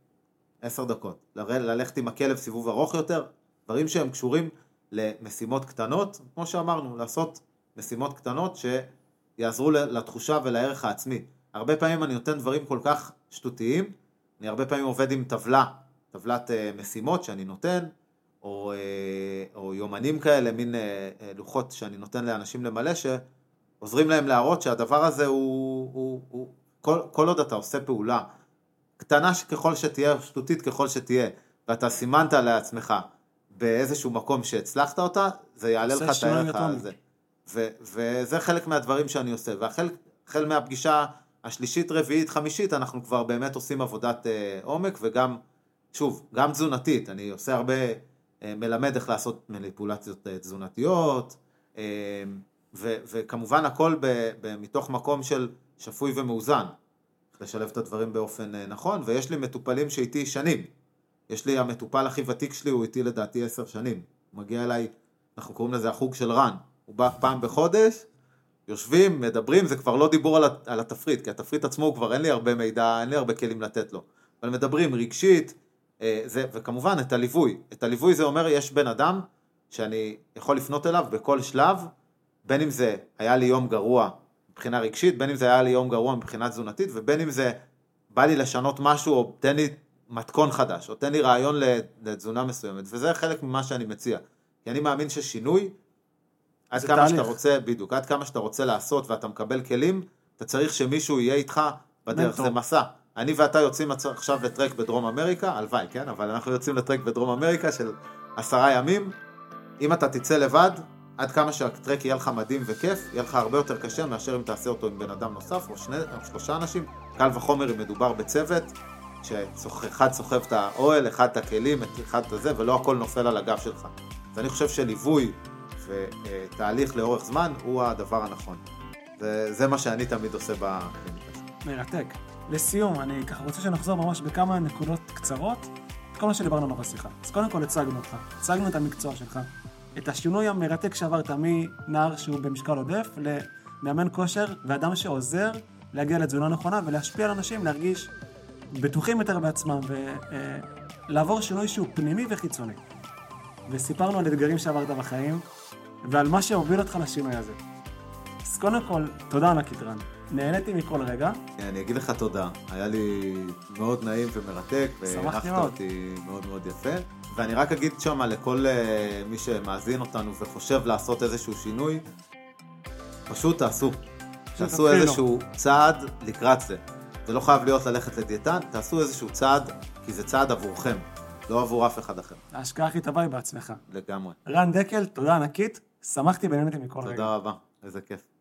עשר דקות. ללכת עם הכלב סיבוב ארוך יותר? דברים שהם קשורים למשימות קטנות, כמו שאמרנו, לעשות משימות קטנות שיעזרו לתחושה ולערך העצמי. הרבה פעמים אני נותן דברים כל כך שטותיים, אני הרבה פעמים עובד עם טבלה, טבלת אה, משימות שאני נותן, או, אה, או יומנים כאלה, מין אה, לוחות שאני נותן לאנשים למלא, שעוזרים להם להראות שהדבר הזה הוא, הוא, הוא כל, כל עוד אתה עושה פעולה קטנה ככל שתהיה, שטותית ככל שתהיה, ואתה סימנת לעצמך באיזשהו מקום שהצלחת אותה, זה יעלה לך את הערך הזה. ו, וזה חלק מהדברים שאני עושה, והחל מהפגישה השלישית, רביעית, חמישית, אנחנו כבר באמת עושים עבודת אה, עומק, וגם, שוב, גם תזונתית, אני עושה הרבה, אה, מלמד איך לעשות מניפולציות אה, תזונתיות, אה, ו, וכמובן הכל ב, ב, מתוך מקום של שפוי ומאוזן, לשלב את הדברים באופן אה, נכון, ויש לי מטופלים שאיתי שנים. יש לי, המטופל הכי ותיק שלי הוא איתי לדעתי עשר שנים. הוא מגיע אליי, אנחנו קוראים לזה החוג של רן. הוא בא פעם בחודש, יושבים, מדברים, זה כבר לא דיבור על, על התפריט, כי התפריט עצמו כבר אין לי הרבה מידע, אין לי הרבה כלים לתת לו. אבל מדברים רגשית, אה, זה, וכמובן את הליווי. את הליווי זה אומר, יש בן אדם שאני יכול לפנות אליו בכל שלב, בין אם זה היה לי יום גרוע מבחינה רגשית, בין אם זה היה לי יום גרוע מבחינה תזונתית, ובין אם זה בא לי לשנות משהו, או תן לי מתכון חדש, או תן לי רעיון לתזונה מסוימת, וזה חלק ממה שאני מציע. כי אני מאמין ששינוי, עד כמה תהליך. שאתה רוצה, בדיוק, עד כמה שאתה רוצה לעשות ואתה מקבל כלים, אתה צריך שמישהו יהיה איתך בדרך, זה מסע. אני ואתה יוצאים עכשיו לטרק בדרום אמריקה, הלוואי, כן? אבל אנחנו יוצאים לטרק בדרום אמריקה של עשרה ימים. אם אתה תצא לבד, עד כמה שהטרק יהיה לך מדהים וכיף, יהיה לך הרבה יותר קשה מאשר אם תעשה אותו עם בן אדם נוסף או, שני, או שלושה אנשים. קל וחומר אם מדובר בצוות, שאחד סוחב את האוהל, אחד את הכלים, אחד את זה, ולא הכל נופל על הגב שלך. ואני חושב שליווי ותהליך לאורך זמן הוא הדבר הנכון. וזה מה שאני תמיד עושה בקליניקה שלי. מרתק. לסיום, אני ככה רוצה שנחזור ממש בכמה נקודות קצרות, את כל מה שדיברנו לנו בשיחה. אז קודם כל הצגנו אותך, הצגנו את המקצוע שלך, את השינוי המרתק שעברת מנער שהוא במשקל עודף למאמן כושר ואדם שעוזר להגיע לתזונה נכונה ולהשפיע על אנשים להרגיש בטוחים יותר בעצמם ולעבור שינוי שהוא פנימי וחיצוני. וסיפרנו על אתגרים שעברת בחיים ועל מה שהוביל אותך לשינוי הזה. אז קודם כל, תודה ענקית רן. נהניתי מכל רגע. כן, אני אגיד לך תודה. היה לי מאוד נעים ומרתק, והערכת אותי מאוד מאוד יפה. ואני רק אגיד שם לכל uh, מי שמאזין אותנו וחושב לעשות איזשהו שינוי, פשוט תעשו. תעשו איזשהו צעד לקראת זה. זה לא חייב להיות ללכת לדיאטן, תעשו איזשהו צעד, כי זה צעד עבורכם, לא עבור אף אחד אחר. ההשקעה הכי טובה היא בעצמך. לגמרי. רן דקל, תודה ענקית, שמחתי ונהניתי מכל רגע. תודה רבה, איזה כיף.